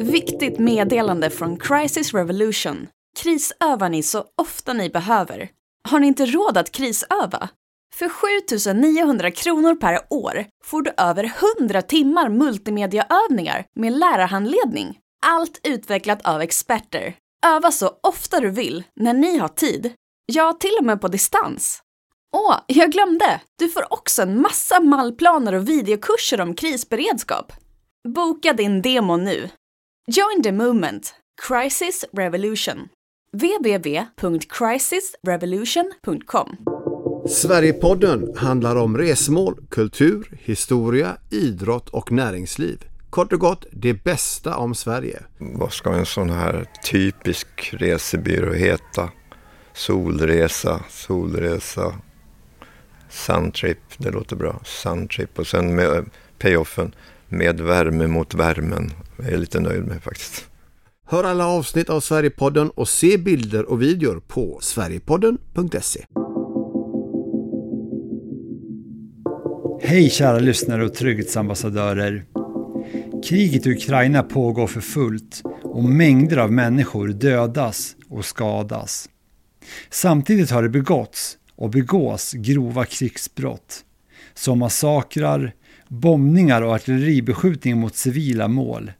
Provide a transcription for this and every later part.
Viktigt meddelande från Crisis Revolution. Krisövar ni så ofta ni behöver. Har ni inte råd att krisöva? För 7 900 kronor per år får du över 100 timmar multimediaövningar med lärarhandledning. Allt utvecklat av experter. Öva så ofta du vill, när ni har tid. Ja, till och med på distans. Åh, jag glömde! Du får också en massa mallplaner och videokurser om krisberedskap. Boka din demo nu. Join the movement. Crisis Revolution. www.crisisrevolution.com Sverigepodden handlar om resmål, kultur, historia, idrott och näringsliv. Kort och gott, det bästa om Sverige. Vad ska en sån här typisk resebyrå heta? Solresa, solresa, Suntrip, det låter bra. Suntrip och sen med payoffen med värme mot värmen. Jag är lite nöjd med faktiskt. Hör alla avsnitt av Sverigepodden och se bilder och videor på sverigepodden.se. Hej kära lyssnare och trygghetsambassadörer. Kriget i Ukraina pågår för fullt och mängder av människor dödas och skadas. Samtidigt har det begåtts och begås grova krigsbrott som massakrar, bombningar och artilleribeskjutning mot civila mål,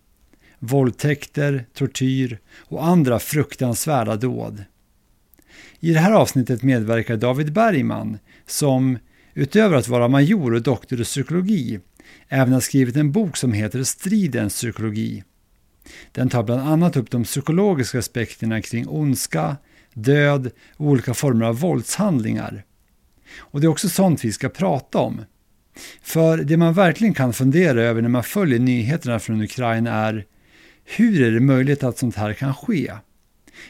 våldtäkter, tortyr och andra fruktansvärda dåd. I det här avsnittet medverkar David Bergman som, utöver att vara major och doktor i psykologi, även har skrivit en bok som heter Stridens psykologi. Den tar bland annat upp de psykologiska aspekterna kring ondska, död och olika former av våldshandlingar. Och det är också sånt vi ska prata om. För det man verkligen kan fundera över när man följer nyheterna från Ukraina är hur är det möjligt att sånt här kan ske?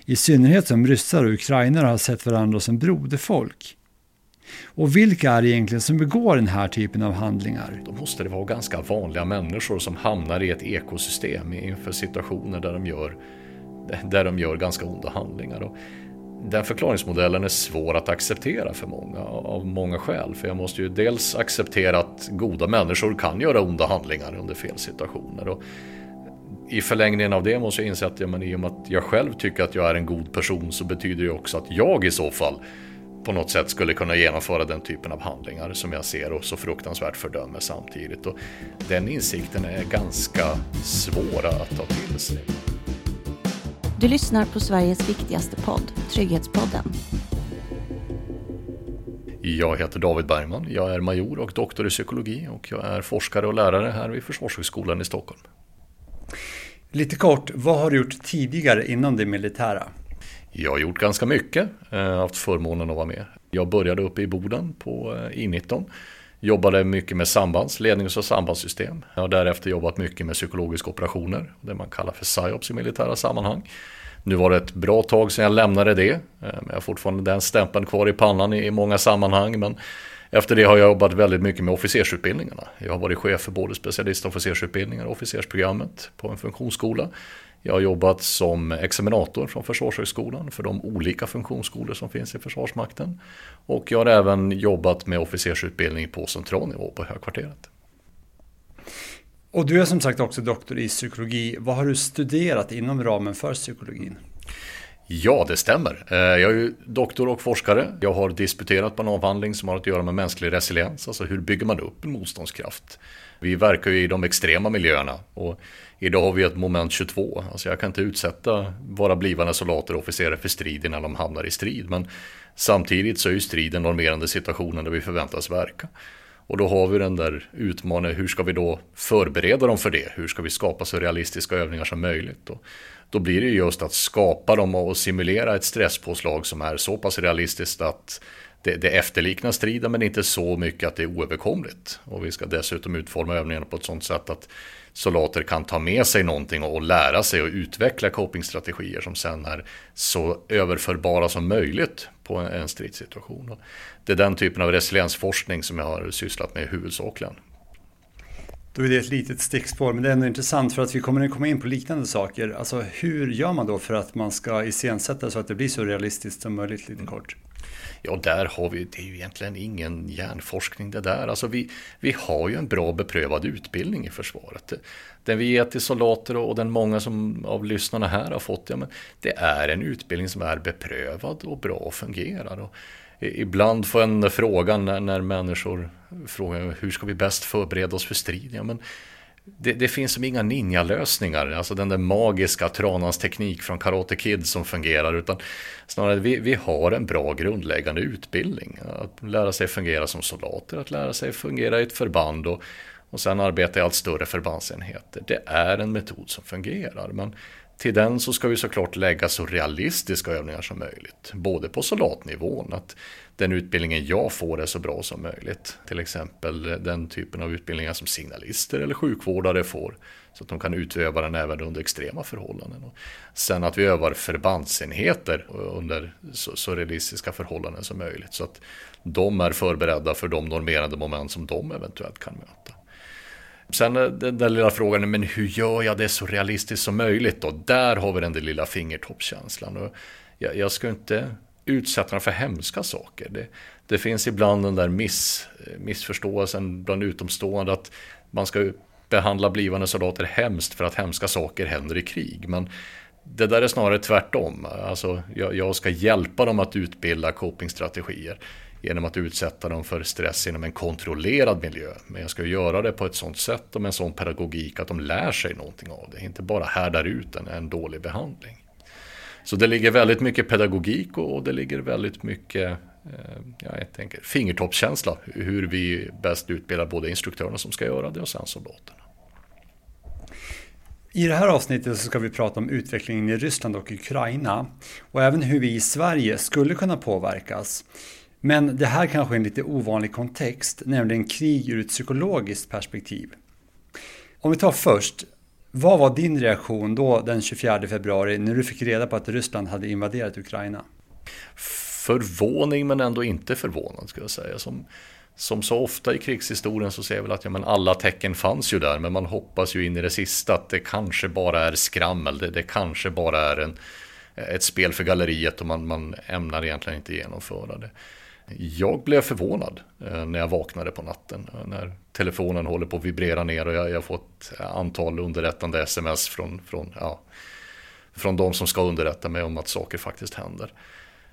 I synnerhet som ryssar och ukrainare har sett varandra som broderfolk. Och vilka är det egentligen som begår den här typen av handlingar? Då måste det vara ganska vanliga människor som hamnar i ett ekosystem inför situationer där de gör, där de gör ganska onda handlingar. Den förklaringsmodellen är svår att acceptera för många av många skäl. För jag måste ju dels acceptera att goda människor kan göra onda handlingar under fel situationer. Och I förlängningen av det måste jag inse att ja, men i och med att jag själv tycker att jag är en god person så betyder det också att jag i så fall på något sätt skulle kunna genomföra den typen av handlingar som jag ser och så fruktansvärt fördömer samtidigt. Och den insikten är ganska svår att ta till sig. Du lyssnar på Sveriges viktigaste podd, Trygghetspodden. Jag heter David Bergman. Jag är major och doktor i psykologi och jag är forskare och lärare här vid Försvarshögskolan i Stockholm. Lite kort, vad har du gjort tidigare inom det militära? Jag har gjort ganska mycket, jag har haft förmånen att vara med. Jag började uppe i Boden på I19. Jobbade mycket med sambands, lednings och sambandssystem. Jag har därefter jobbat mycket med psykologiska operationer, det man kallar för psyops i militära sammanhang. Nu var det ett bra tag sedan jag lämnade det, eh, men jag har fortfarande den stämpeln kvar i pannan i många sammanhang. Men efter det har jag jobbat väldigt mycket med officersutbildningarna. Jag har varit chef för både specialistofficersutbildningar och officersprogrammet på en funktionsskola. Jag har jobbat som examinator från Försvarshögskolan för de olika funktionsskolor som finns i Försvarsmakten. Och jag har även jobbat med officersutbildning på centralnivå på Högkvarteret. Och du är som sagt också doktor i psykologi. Vad har du studerat inom ramen för psykologin? Ja, det stämmer. Jag är ju doktor och forskare. Jag har disputerat på en avhandling som har att göra med mänsklig resiliens, alltså hur bygger man upp en motståndskraft? Vi verkar ju i de extrema miljöerna och idag har vi ett moment 22. Alltså jag kan inte utsätta våra blivande soldater och officerare för strid innan de hamnar i strid. Men samtidigt så är ju strid den normerande situationen där vi förväntas verka. Och då har vi den där utmaningen, hur ska vi då förbereda dem för det? Hur ska vi skapa så realistiska övningar som möjligt? Och då blir det just att skapa dem och simulera ett stresspåslag som är så pass realistiskt att det, det efterliknar striden men inte så mycket att det är oöverkomligt. Och vi ska dessutom utforma övningarna på ett sådant sätt att soldater kan ta med sig någonting och lära sig och utveckla copingstrategier som sen är så överförbara som möjligt på en stridssituation. Det är den typen av resiliensforskning som jag har sysslat med huvudsakligen. Då är det ett litet stickspår, men det är ändå intressant för att vi kommer att komma in på liknande saker. Alltså hur gör man då för att man ska iscensätta så att det blir så realistiskt som möjligt lite kort? Ja, där har vi, det är ju egentligen ingen hjärnforskning det där. Alltså vi, vi har ju en bra beprövad utbildning i försvaret. Den vi ger till soldater och den många som av lyssnarna här har fått, ja, men det är en utbildning som är beprövad och bra och fungerar. Och ibland får en frågan när, när människor frågar hur ska vi bäst förbereda oss för strid? Ja, men det, det, finns som inga ninja-lösningar, alltså den där magiska tranans teknik från Karate Kid som fungerar, utan snarare vi, vi har en bra grundläggande utbildning. Att lära sig fungera som soldater, att lära sig fungera i ett förband och, och sen arbeta i allt större förbandsenheter. Det är en metod som fungerar, men till den så ska vi såklart lägga så realistiska övningar som möjligt. Både på soldatnivån, att den utbildningen jag får är så bra som möjligt. Till exempel den typen av utbildningar som signalister eller sjukvårdare får. Så att de kan utöva den även under extrema förhållanden. Sen att vi övar förbandsenheter under så, så realistiska förhållanden som möjligt. Så att de är förberedda för de normerande moment som de eventuellt kan möta. Sen eh, den där lilla frågan, men hur gör jag det så realistiskt som möjligt då? Där har vi den där lilla fingertoppskänslan. Jag, jag ska inte utsätta dem för hemska saker. Det, det finns ibland den där miss, eh, missförståelsen bland utomstående att man ska behandla blivande soldater hemskt för att hemska saker händer i krig. Men det där är snarare tvärtom. Alltså, jag, jag ska hjälpa dem att utbilda copingstrategier genom att utsätta dem för stress inom en kontrollerad miljö. Men jag ska göra det på ett sånt sätt och med en sån pedagogik att de lär sig någonting av det. Inte bara härdar ut en, en dålig behandling. Så det ligger väldigt mycket pedagogik och det ligger väldigt mycket eh, ja, jag tänker, fingertoppskänsla. Hur vi bäst utbildar både instruktörerna som ska göra det och sen soldaterna. I det här avsnittet så ska vi prata om utvecklingen i Ryssland och Ukraina och även hur vi i Sverige skulle kunna påverkas. Men det här kanske är en lite ovanlig kontext, nämligen krig ur ett psykologiskt perspektiv. Om vi tar först, vad var din reaktion då den 24 februari när du fick reda på att Ryssland hade invaderat Ukraina? Förvåning men ändå inte förvånad skulle jag säga. Som, som så ofta i krigshistorien så ser jag väl att ja, men alla tecken fanns ju där men man hoppas ju in i det sista att det kanske bara är skrammel. Det, det kanske bara är en, ett spel för galleriet och man, man ämnar egentligen inte genomföra det. Jag blev förvånad eh, när jag vaknade på natten. Eh, när telefonen håller på att vibrera ner och jag, får fått eh, antal underrättande sms från, från, ja, från de som ska underrätta mig om att saker faktiskt händer.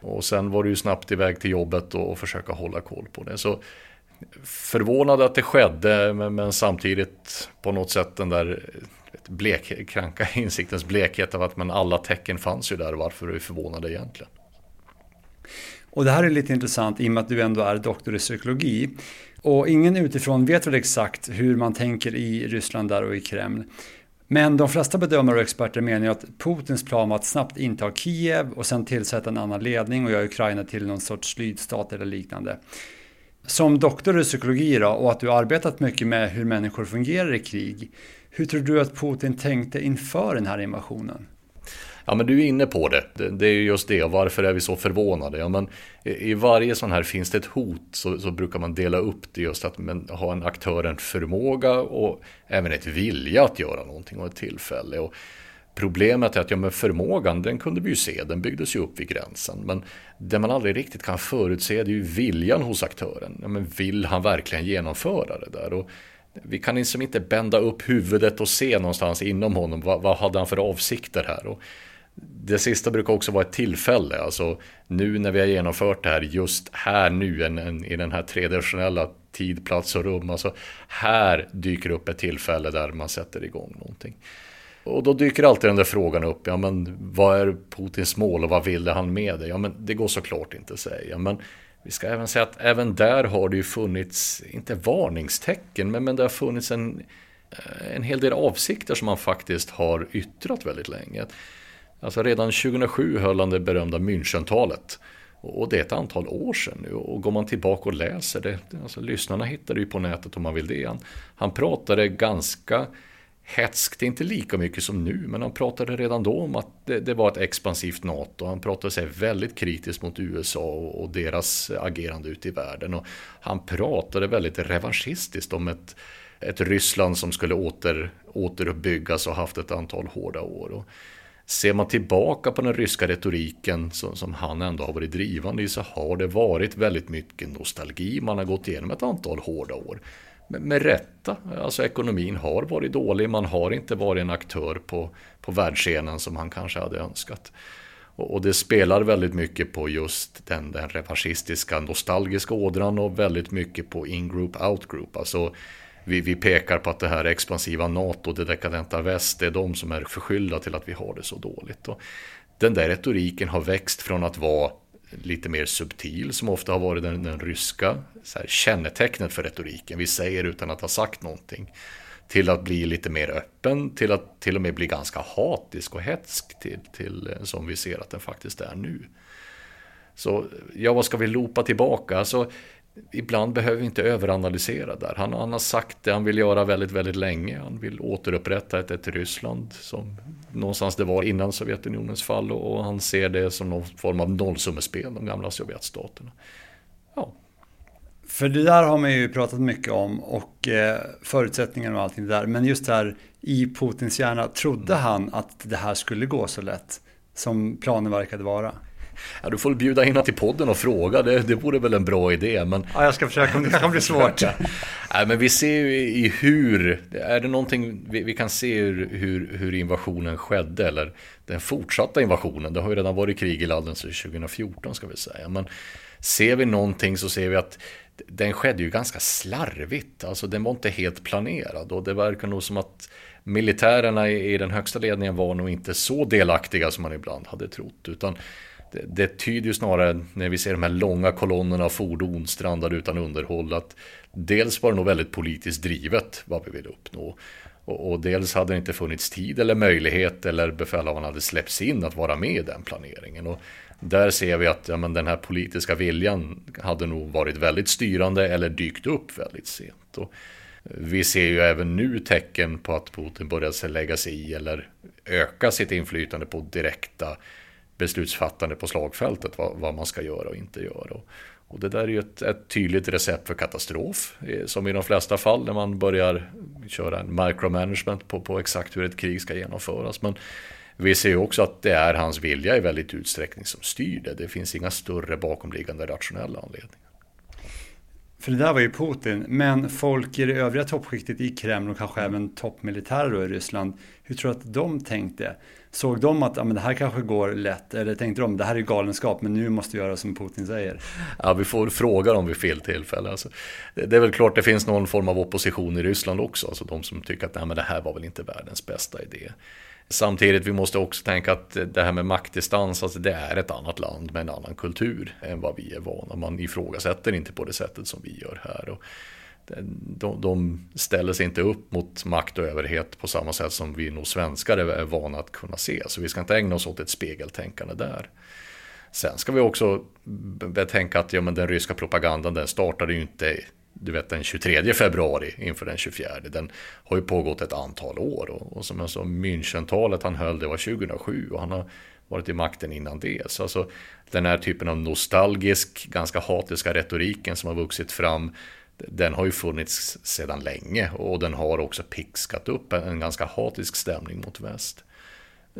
Och sen var det ju snabbt iväg till jobbet och, och försöka hålla koll på det. Så förvånad att det skedde men, men samtidigt på något sätt den där blek, kranka insiktens blekhet av att men alla tecken fanns ju där. Varför är vi förvånade egentligen? Och det här är lite intressant i och med att du ändå är doktor i psykologi. Och ingen utifrån vet väl exakt hur man tänker i Ryssland där och i Kreml. Men de flesta bedömare och experter menar ju att Putins plan var att snabbt inta Kiev och sen tillsätta en annan ledning och göra Ukraina till någon sorts lydstat eller liknande. Som doktor i psykologi då, och att du arbetat mycket med hur människor fungerar i krig. Hur tror du att Putin tänkte inför den här invasionen? Ja men du är inne på det. det. Det, är just det. Varför är vi så förvånade? Ja, men I varje sån här finns det ett hot så, så brukar man dela upp det just att men, ha en aktör en förmåga och även ett vilja att göra någonting och ett tillfälle. Och Problemet är att ja, men förmågan, den kunde vi ju se, den byggdes ju upp vid gränsen. Men det man aldrig riktigt kan förutse det är ju viljan hos aktören. Ja, men vill han verkligen genomföra det där? Och vi kan liksom inte bända upp huvudet och se någonstans inom honom, vad, vad hade han för avsikter här? Och det sista brukar också vara ett tillfälle, alltså nu när vi har genomfört det här, just här nu en, en, i den här tredimensionella tid, plats och rum, alltså här dyker upp ett tillfälle där man sätter igång någonting. Och då dyker alltid den där frågan upp, ja men vad är Putins mål och vad ville han med det? Ja men det går såklart inte att säga, men vi ska även säga att även där har det ju funnits, inte varningstecken, men, men det har funnits en, eh, en hel del avsikter som man faktiskt har yttrat väldigt länge. Alltså redan 2007 höll han det berömda Münchentalet. Och det är ett antal år sedan nu och går man tillbaka och läser det, alltså lyssnarna hittar det ju på nätet om man vill det. Han, han pratade ganska hätskt, inte lika mycket som nu, men han pratade redan då om att det, det var ett expansivt NATO. Han pratade sig väldigt kritiskt mot USA och, och, deras agerande ute i världen. Och han pratade väldigt revanschistiskt om ett, ett Ryssland som skulle åter, återuppbyggas och haft ett antal hårda år. Och ser man tillbaka på den ryska retoriken som, som, han ändå har varit drivande i så har det varit väldigt mycket nostalgi. Man har gått igenom ett antal hårda år med, med rätta, alltså ekonomin har varit dålig. Man har inte varit en aktör på, på världsscenen som han kanske hade önskat. Och, och det spelar väldigt mycket på just den, den revanchistiska nostalgiska ådran och väldigt mycket på in-group, out-group. Alltså vi, vi pekar på att det här expansiva NATO, det dekadenta väst, det är de som är förskyllda till att vi har det så dåligt. Och den där retoriken har växt från att vara lite mer subtil, som ofta har varit den, den ryska så här, kännetecknet för retoriken. Vi säger utan att ha sagt någonting. Till att bli lite mer öppen, till att till och med bli ganska hatisk och hetsk till, till eh, som vi ser att den faktiskt är nu. Så ja, vad ska vi lopa tillbaka? Alltså, ibland behöver vi inte överanalysera där. Han, han, har sagt det han vill göra väldigt, väldigt länge. Han vill återupprätta ett, ett Ryssland som någonstans det var innan Sovjetunionens fall och, och han ser det som någon form av nollsummespel, de gamla Sovjetstaterna. Ja. För det där har man ju pratat mycket om och eh, förutsättningarna och allting där. Men just där i Putins hjärna, trodde han att det här skulle gå så lätt som planen verkade vara? Ja, du får bjuda in till podden och fråga, det, det vore väl en bra idé. Men... Ja, jag ska försöka, men det kanske blir svårt. Nej, men vi ser ju i hur, är det någonting vi, vi kan se hur, hur, hur, invasionen skedde, eller den fortsatta invasionen, det har ju redan varit krig i landet sedan 2014 ska vi säga. Men ser vi någonting så ser vi att den skedde ju ganska slarvigt, alltså den var inte helt planerad och det verkar nog som att militärerna i, i den högsta ledningen var nog inte så delaktiga som man ibland hade trott, utan det, det tyder ju snarare när vi ser de här långa kolonnerna av fordon strandade utan underhåll att dels var det nog väldigt politiskt drivet vad vi ville uppnå. Och, och dels hade det inte funnits tid eller möjlighet eller befälhavarna hade släppts in att vara med i den planeringen. Och där ser vi att ja, men den här politiska viljan hade nog varit väldigt styrande eller dykt upp väldigt sent. Och eh, vi ser ju även nu tecken på att Putin börjar lägga sig i eller öka sitt inflytande på direkta beslutsfattande på slagfältet, vad, vad, man ska göra och inte göra. Och, och det där är ju ett, ett, tydligt recept för katastrof, eh, som i de flesta fall när man börjar köra en micromanagement på, på exakt hur ett krig ska genomföras. Men vi ser ju också att det är hans vilja i väldigt utsträckning som styr det. Det finns inga större bakomliggande rationella anledningar. För det där var ju Putin, men folk i det övriga toppskiktet i Kreml och kanske även toppmilitärer i Ryssland, hur tror du att de tänkte? Såg de att ja, men det här kanske går lätt, eller tänkte de det här är galenskap, men nu måste vi göra som Putin säger? Ja, vi får fråga dem vid fel tillfälle. Alltså, det är väl klart det finns någon form av opposition i Ryssland också, alltså de som tycker att Nej, men det här var väl inte världens bästa idé. Samtidigt vi måste också tänka att det här med maktdistans, alltså det är ett annat land med en annan kultur än vad vi är vana. Man ifrågasätter inte på det sättet som vi gör här. Och de, de ställer sig inte upp mot makt och överhet på samma sätt som vi nog svenskar är vana att kunna se. Så vi ska inte ägna oss åt ett spegeltänkande där. Sen ska vi också betänka att ja, men den ryska propagandan den startade ju inte du vet den 23 februari inför den 24. Den har ju pågått ett antal år och, och som jag sa, Münchentalet han höll det var 2007 och han har varit i makten innan det. Så alltså, den här typen av nostalgisk, ganska hatiska retoriken som har vuxit fram den har ju funnits sedan länge och den har också pixkat upp en ganska hatisk stämning mot väst.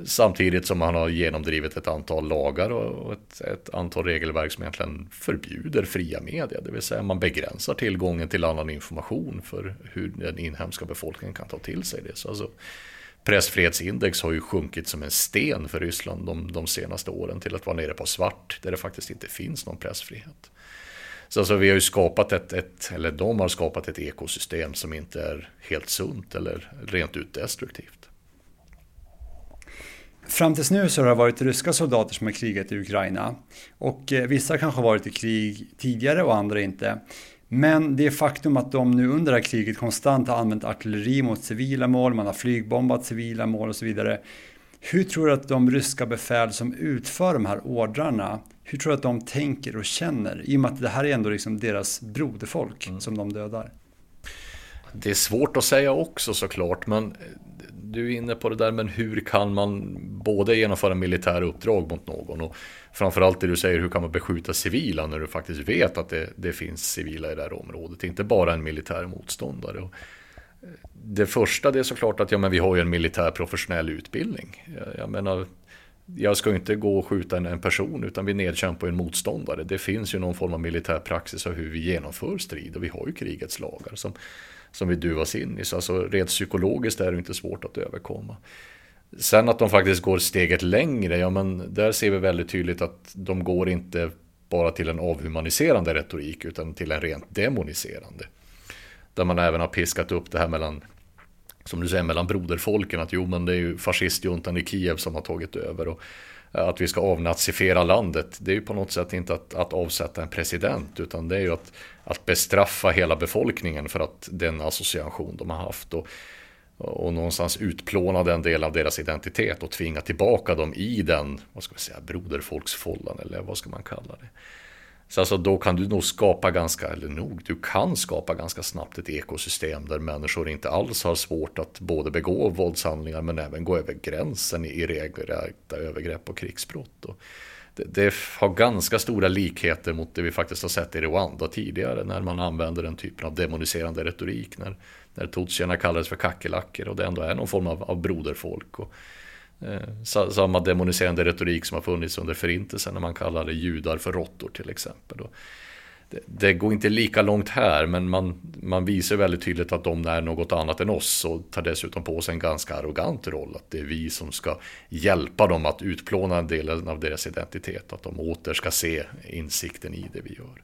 Samtidigt som man har genomdrivit ett antal lagar och ett, ett, antal regelverk som egentligen förbjuder fria media. Det vill säga man begränsar tillgången till annan information för hur den inhemska befolkningen kan ta till sig det. Så alltså, pressfrihetsindex har ju sjunkit som en sten för Ryssland de, de senaste åren till att vara nere på svart där det faktiskt inte finns någon pressfrihet. Så alltså, vi har ju skapat ett, ett, eller de har skapat ett ekosystem som inte är helt sunt eller rent ut destruktivt. Fram tills nu så har det varit ryska soldater som har krigat i Ukraina. Och eh, vissa kanske har varit i krig tidigare och andra inte. Men det faktum att de nu under det här kriget konstant har använt artilleri mot civila mål, man har flygbombat civila mål och så vidare. Hur tror du att de ryska befäl som utför de här ordrarna, hur tror du att de tänker och känner? I och med att det här är ändå liksom deras broderfolk mm. som de dödar. Det är svårt att säga också såklart, men du är inne på det där, men hur kan man både genomföra militära uppdrag mot någon och framförallt det du säger, hur kan man beskjuta civila när du faktiskt vet att det, det finns civila i det här området, inte bara en militär motståndare. Det första det är såklart att ja, men vi har ju en militär professionell utbildning. Jag, jag menar, jag ska inte gå och skjuta en, person utan vi nedkämpar en motståndare. Det finns ju någon form av militär praxis av hur vi genomför strid och vi har ju krigets lagar som, som vi duvas in i. Så alltså, rent psykologiskt är det inte svårt att överkomma. Sen att de faktiskt går steget längre, ja men där ser vi väldigt tydligt att de går inte bara till en avhumaniserande retorik utan till en rent demoniserande. Där man även har piskat upp det här mellan, som du säger, mellan broderfolken. Att jo men det är ju fascistjuntan i Kiev som har tagit över. Och eh, att vi ska avnazifiera landet. Det är ju på något sätt inte att, att avsätta en president. Utan det är ju att, att bestraffa hela befolkningen för att den association de har haft. Och, och någonstans utplåna den del av deras identitet och tvinga tillbaka dem i den, vad ska vi säga, broderfolksfållan eller vad ska man kalla det. Så alltså då kan du nog skapa ganska, eller nog, du kan skapa ganska snabbt ett ekosystem där människor inte alls har svårt att både begå våldshandlingar men även gå över gränsen i regelrätta övergrepp och krigsbrott. Och det, det, har ganska stora likheter mot det vi faktiskt har sett i Rwanda tidigare när man använder den typen av demoniserande retorik. När, när tutsierna kallades för kackerlackor och det ändå är någon form av, av broderfolk. Och, eh, samma demoniserande retorik som har funnits under förintelsen när man kallade judar för råttor till exempel. Och det, det, går inte lika långt här men man, man visar väldigt tydligt att de är något annat än oss och tar dessutom på sig en ganska arrogant roll. Att det är vi som ska hjälpa dem att utplåna en del av deras identitet. Att de åter ska se insikten i det vi gör.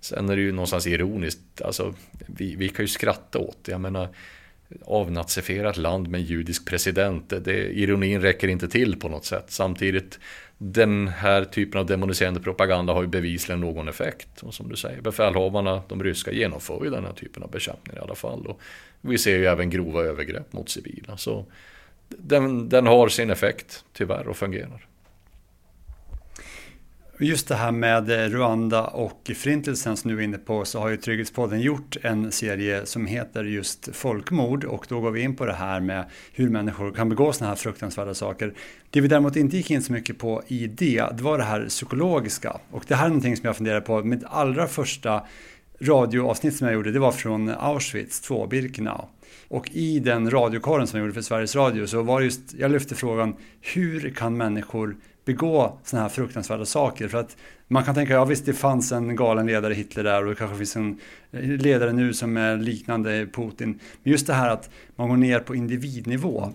Sen är det ju någonstans ironiskt, alltså, vi, vi kan ju skratta åt det. Jag menar, avnazifierat land med en judisk president, det, ironin räcker inte till på något sätt. Samtidigt, den här typen av demoniserande propaganda har ju bevisligen någon effekt. Och som du säger, befälhavarna, de ryska, genomför ju den här typen av bekämpning i alla fall. Och vi ser ju även grova övergrepp mot civila. Så den, den har sin effekt, tyvärr, och fungerar. Just det här med Rwanda och förintelsen som du är inne på så har ju Trygghetspodden gjort en serie som heter just folkmord och då går vi in på det här med hur människor kan begå sådana här fruktansvärda saker. Det vi däremot inte gick in så mycket på i det, det var det här psykologiska och det här är någonting som jag funderar på. Mitt allra första radioavsnitt som jag gjorde det var från Auschwitz 2, Birkenau. Och i den radiokorren som jag gjorde för Sveriges Radio så var just, jag lyfte frågan hur kan människor begå sådana här fruktansvärda saker. För att man kan tänka, ja visst det fanns en galen ledare Hitler där och det kanske finns en ledare nu som är liknande Putin. Men just det här att man går ner på individnivå.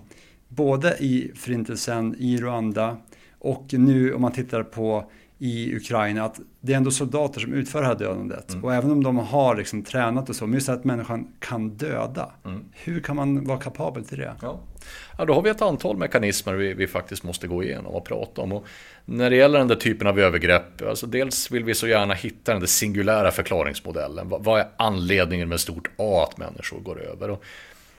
Både i förintelsen, i Rwanda och nu om man tittar på i Ukraina att det är ändå soldater som utför det här dödandet. Mm. Och även om de har liksom tränat och så, men just att människan kan döda. Mm. Hur kan man vara kapabel till det? Ja ja, då har vi ett antal mekanismer vi, vi faktiskt måste gå igenom och prata om. Och när det gäller den där typen av övergrepp, alltså dels vill vi så gärna hitta den där singulära förklaringsmodellen. Vad, vad är anledningen med stort A att människor går över? Och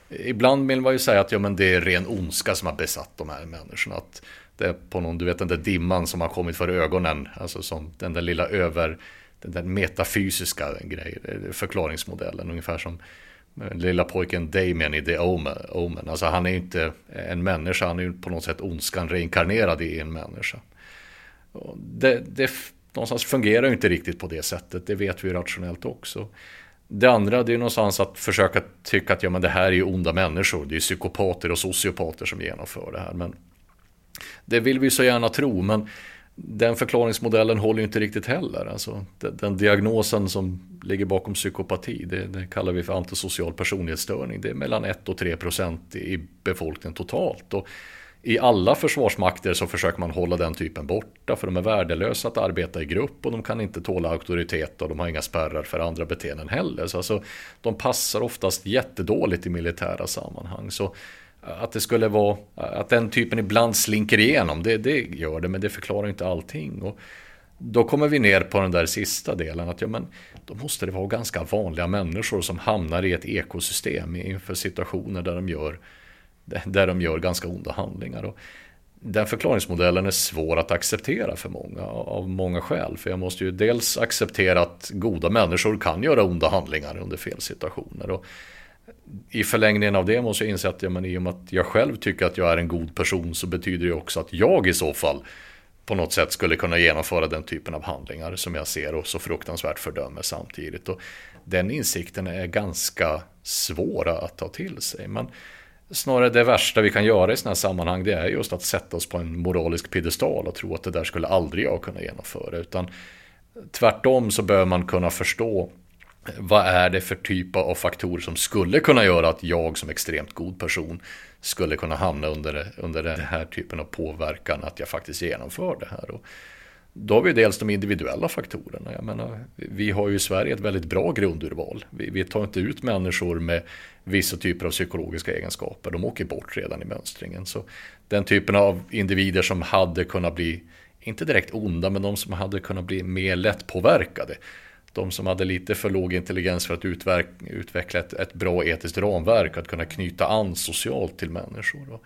ibland vill man ju säga att ja, men det är ren ondska som har besatt de här människorna. Att det är på någon, du vet den där dimman som har kommit för ögonen. Alltså som den där lilla över, den där metafysiska grejen, förklaringsmodellen. Ungefär som lilla pojken Damien i The Omen. Alltså han är inte en människa, han är ju på något sätt ondskan reinkarnerad i en människa. Det, det någonstans fungerar ju inte riktigt på det sättet, det vet vi ju rationellt också. Det andra det är någonstans att försöka tycka att ja, men det här är ju onda människor, det är psykopater och sociopater som genomför det här. Men det vill vi så gärna tro, men den förklaringsmodellen håller ju inte riktigt heller. Alltså, den, den diagnosen som ligger bakom psykopati, det, det, kallar vi för antisocial personlighetsstörning. Det är mellan 1 och 3 procent i befolkningen totalt. Och I alla försvarsmakter så försöker man hålla den typen borta, för de är värdelösa att arbeta i grupp och de kan inte tåla auktoritet och de har inga spärrar för andra beteenden heller. Så alltså, de passar oftast jättedåligt i militära sammanhang. Så att det skulle vara, att den typen ibland slinker igenom, det, det gör det, men det förklarar inte allting. Och då kommer vi ner på den där sista delen, att ja, men då måste det vara ganska vanliga människor som hamnar i ett ekosystem inför situationer där de gör, där de gör ganska onda handlingar. Och den förklaringsmodellen är svår att acceptera för många av många skäl. För jag måste ju dels acceptera att goda människor kan göra onda handlingar under fel situationer. Och i förlängningen av det måste jag inse att ja, men i och med att jag själv tycker att jag är en god person så betyder det också att jag i så fall på något sätt skulle kunna genomföra den typen av handlingar som jag ser och så fruktansvärt fördömer samtidigt. Och den insikten är ganska svåra att ta till sig. Men snarare det värsta vi kan göra i sådana här sammanhang det är just att sätta oss på en moralisk piedestal och tro att det där skulle aldrig jag kunna genomföra. Utan tvärtom så bör man kunna förstå vad är det för typ av faktorer som skulle kunna göra att jag som extremt god person skulle kunna hamna under, under den här typen av påverkan att jag faktiskt genomför det här. Och då har vi dels de individuella faktorerna. Jag menar, vi har ju i Sverige ett väldigt bra grundurval. Vi, vi tar inte ut människor med vissa typer av psykologiska egenskaper. De åker bort redan i mönstringen. Så den typen av individer som hade kunnat bli, inte direkt onda, men de som hade kunnat bli mer lättpåverkade de som hade lite för låg intelligens för att utveckla ett, ett bra etiskt ramverk, att kunna knyta an socialt till människor.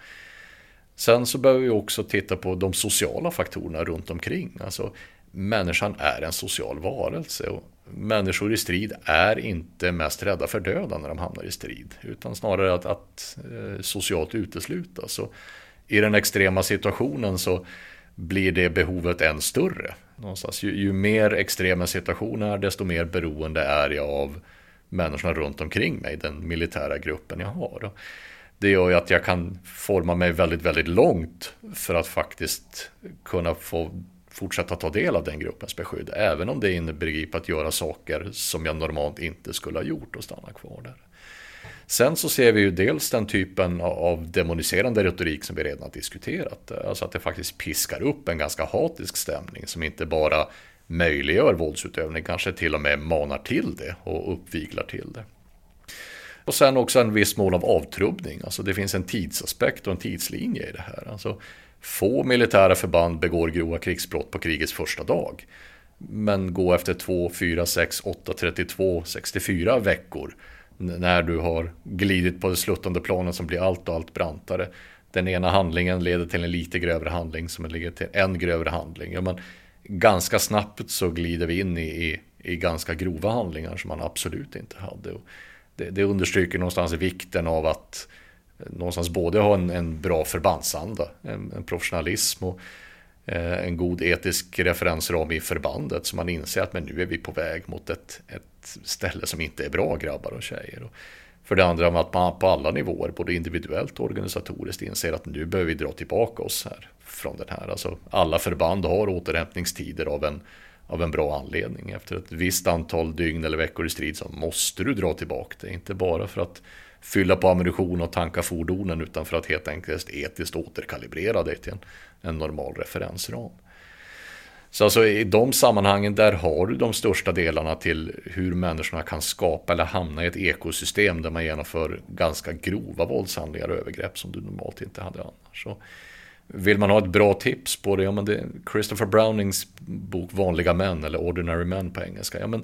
Sen så behöver vi också titta på de sociala faktorerna runt omkring. Alltså, människan är en social varelse och människor i strid är inte mest rädda för döden när de hamnar i strid, utan snarare att, att eh, socialt uteslutas. I den extrema situationen så blir det behovet än större. Någonstans. Ju, ju mer extrema situationer är, desto mer beroende är jag av människorna runt omkring mig, den militära gruppen jag har. Det gör ju att jag kan forma mig väldigt, väldigt långt för att faktiskt kunna få fortsätta ta del av den gruppens beskydd, även om det innebär att göra saker som jag normalt inte skulle ha gjort och stanna kvar där. Sen så ser vi ju dels den typen av demoniserande retorik som vi redan har diskuterat. Alltså att det faktiskt piskar upp en ganska hatisk stämning som inte bara möjliggör våldsutövning, kanske till och med manar till det och uppviglar till det. Och sen också en viss mål av avtrubbning, alltså det finns en tidsaspekt och en tidslinje i det här. Alltså, få militära förband begår grova krigsbrott på krigets första dag. Men gå efter 2, 4, 6, 8, 32, 64 veckor när du har glidit på det sluttande planet som blir allt och allt brantare. Den ena handlingen leder till en lite grövre handling som leder till en grövre handling. Ja, men ganska snabbt så glider vi in i, i, i ganska grova handlingar som man absolut inte hade. Det, det, understryker någonstans vikten av att eh, någonstans både ha en, en bra förbandsanda, en, en professionalism och eh, en god etisk referensram i förbandet så man inser att men nu är vi på väg mot ett, ett ställe som inte är bra grabbar och tjejer. För det andra att man på alla nivåer, både individuellt och organisatoriskt, inser att nu behöver vi dra tillbaka oss här från den här. Alltså, alla förband har återhämtningstider av en, av en bra anledning. Efter ett visst antal dygn eller veckor i strid så måste du dra tillbaka det. Inte bara för att fylla på ammunition och tanka fordonen utan för att helt enkelt etiskt återkalibrera dig till en, en normal referensram. Så alltså i de sammanhangen där har du de största delarna till hur människorna kan skapa eller hamna i ett ekosystem där man genomför ganska grova våldshandlingar och övergrepp som du normalt inte hade annars. Så vill man ha ett bra tips på det, ja men det är Christopher Brownings bok Vanliga män eller Ordinary Men på engelska. Ja, men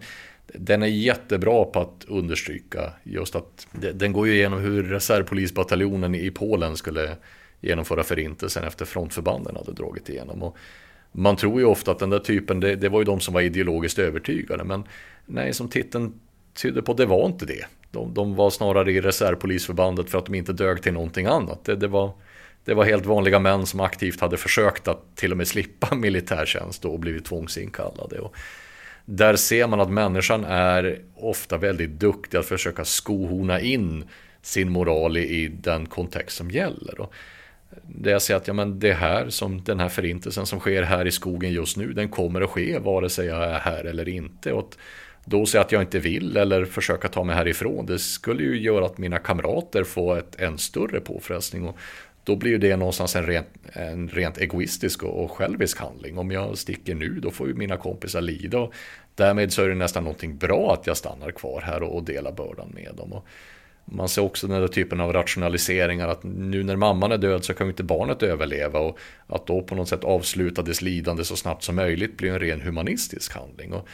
den är jättebra på att understryka just att den går ju igenom hur reservpolisbataljonen i Polen skulle genomföra förintelsen efter frontförbanden hade dragit igenom. Och man tror ju ofta att den där typen, det, det var ju de som var ideologiskt övertygade. Men nej, som titeln tydde på, det var inte det. De, de var snarare i reservpolisförbandet för att de inte dög till någonting annat. Det, det, var, det var helt vanliga män som aktivt hade försökt att till och med slippa militärtjänst och blivit tvångsinkallade. Och där ser man att människan är ofta väldigt duktig att försöka skohorna in sin moral i den kontext som gäller. Och där jag säger att ja, men det här som den här förintelsen som sker här i skogen just nu, den kommer att ske vare sig jag är här eller inte. Och att då säga att jag inte vill eller försöka ta mig härifrån, det skulle ju göra att mina kamrater får ett än större påfrestning. Och då blir ju det någonstans en rent, en rent egoistisk och självisk handling. Om jag sticker nu, då får ju mina kompisar lida. Och därmed så är det nästan någonting bra att jag stannar kvar här och, delar bördan med dem. Och man ser också den där typen av rationaliseringar att nu när mamman är död så kan ju inte barnet överleva och att då på något sätt avsluta dess lidande så snabbt som möjligt blir en ren humanistisk handling. Och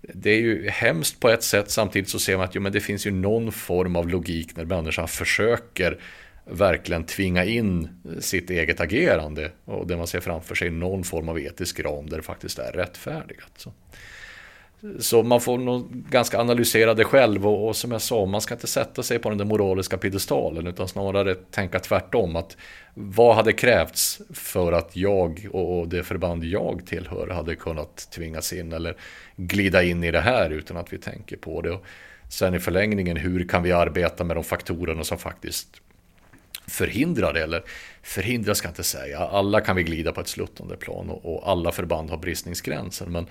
det är ju hemskt på ett sätt samtidigt så ser man att jo, men det finns ju någon form av logik när människan försöker verkligen tvinga in sitt eget agerande och det man ser framför sig någon form av etisk ram där det faktiskt är rättfärdigat. Så. Så man får nog ganska analysera det själv och, och, som jag sa, man ska inte sätta sig på den där moraliska piedestalen utan snarare tänka tvärtom. att Vad hade krävts för att jag och det förband jag tillhör hade kunnat tvingas in eller glida in i det här utan att vi tänker på det. Och sen i förlängningen, hur kan vi arbeta med de faktorerna som faktiskt förhindrar det? Eller förhindra ska jag inte säga, alla kan vi glida på ett sluttande plan och, och alla förband har bristningsgränser. Men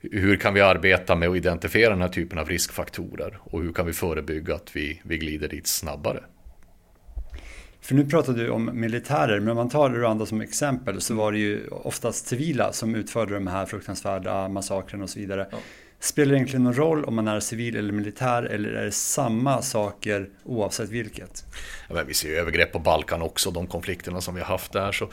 hur kan vi arbeta med att identifiera den här typen av riskfaktorer och hur kan vi förebygga att vi, vi glider dit snabbare? För nu pratar du om militärer, men om man tar Rwanda som exempel så var det ju oftast civila som utförde de här fruktansvärda massakrerna och så vidare. Ja. Spelar det egentligen någon roll om man är civil eller militär eller är det samma saker oavsett vilket? Ja, men vi ser ju övergrepp på Balkan också, de konflikterna som vi har haft där. Så,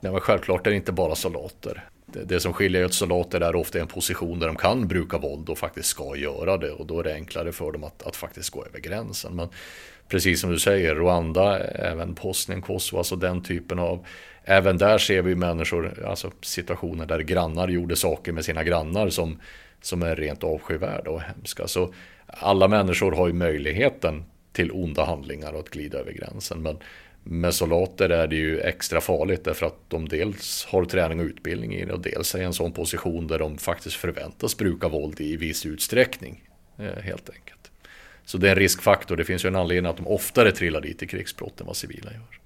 ja, men självklart är det inte bara soldater det, som skiljer ut soldater är ofta en position där de kan bruka våld och faktiskt ska göra det och då är det enklare för dem att, att faktiskt gå över gränsen. Men precis som du säger, Rwanda, även Bosnien, Kosovo, alltså den typen av Även där ser vi människor, alltså situationer där grannar gjorde saker med sina grannar som, som är rent avskyvärda och hemska. Så alla människor har ju möjligheten till onda handlingar och att glida över gränsen. Men med soldater är det ju extra farligt därför att de dels har träning och utbildning i det och dels är i en sån position där de faktiskt förväntas bruka våld i viss utsträckning. Eh, helt enkelt. Så det är en riskfaktor. Det finns ju en anledning att de oftare trillar dit i krigsbrott än vad civila gör.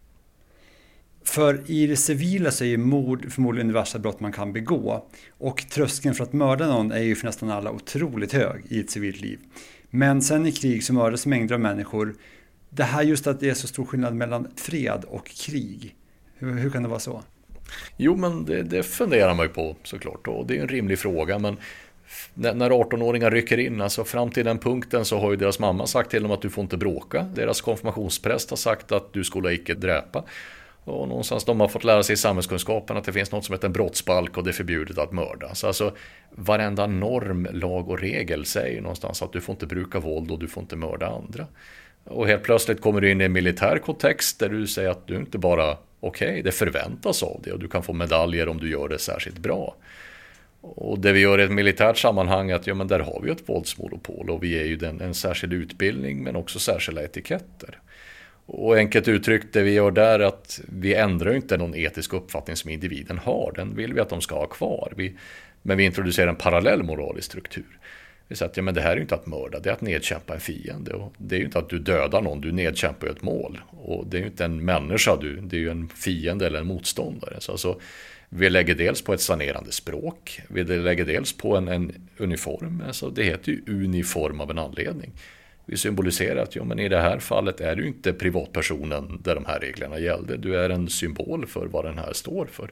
För i det civila så är ju mord förmodligen det värsta brott man kan begå. Och tröskeln för att mörda någon är ju för nästan alla otroligt hög i ett civilt liv. Men sen i krig så mördas mängder av människor det här just att det är så stor skillnad mellan fred och krig. Hur, hur kan det vara så? Jo, men det, det funderar man ju på såklart och det är en rimlig fråga. Men när 18-åringar rycker in, alltså fram till den punkten så har ju deras mamma sagt till dem att du får inte bråka. Deras konfirmationspräst har sagt att du skulle icke dräpa. Och någonstans de har fått lära sig i samhällskunskapen att det finns något som heter en brottsbalk och det är förbjudet att mörda. Så alltså varenda norm, lag och regel säger någonstans att du får inte bruka våld och du får inte mörda andra. Och helt plötsligt kommer du in i en militär kontext där du säger att du inte bara okej, okay, det förväntas av dig och du kan få medaljer om du gör det särskilt bra. Och det vi gör i ett militärt sammanhang är att ja, men där har vi ett våldsmonopol och vi ger ju den en särskild utbildning men också särskilda etiketter. Och enkelt uttryckt, det vi gör där är att vi ändrar inte någon etisk uppfattning som individen har. Den vill vi att de ska ha kvar. Vi, men vi introducerar en parallell moralisk struktur. Vi säger att ja, men det här är ju inte att mörda, det är att nedkämpa en fiende. Och det är ju inte att du dödar någon, du nedkämpar ju ett mål. Och det är ju inte en människa, du, det är ju en fiende eller en motståndare. Så alltså, vi lägger dels på ett sanerande språk, vi lägger dels på en, en uniform. Alltså, det heter ju uniform av en anledning. Vi symboliserar att ja, men i det här fallet är du inte privatpersonen där de här reglerna gällde. Du är en symbol för vad den här står för.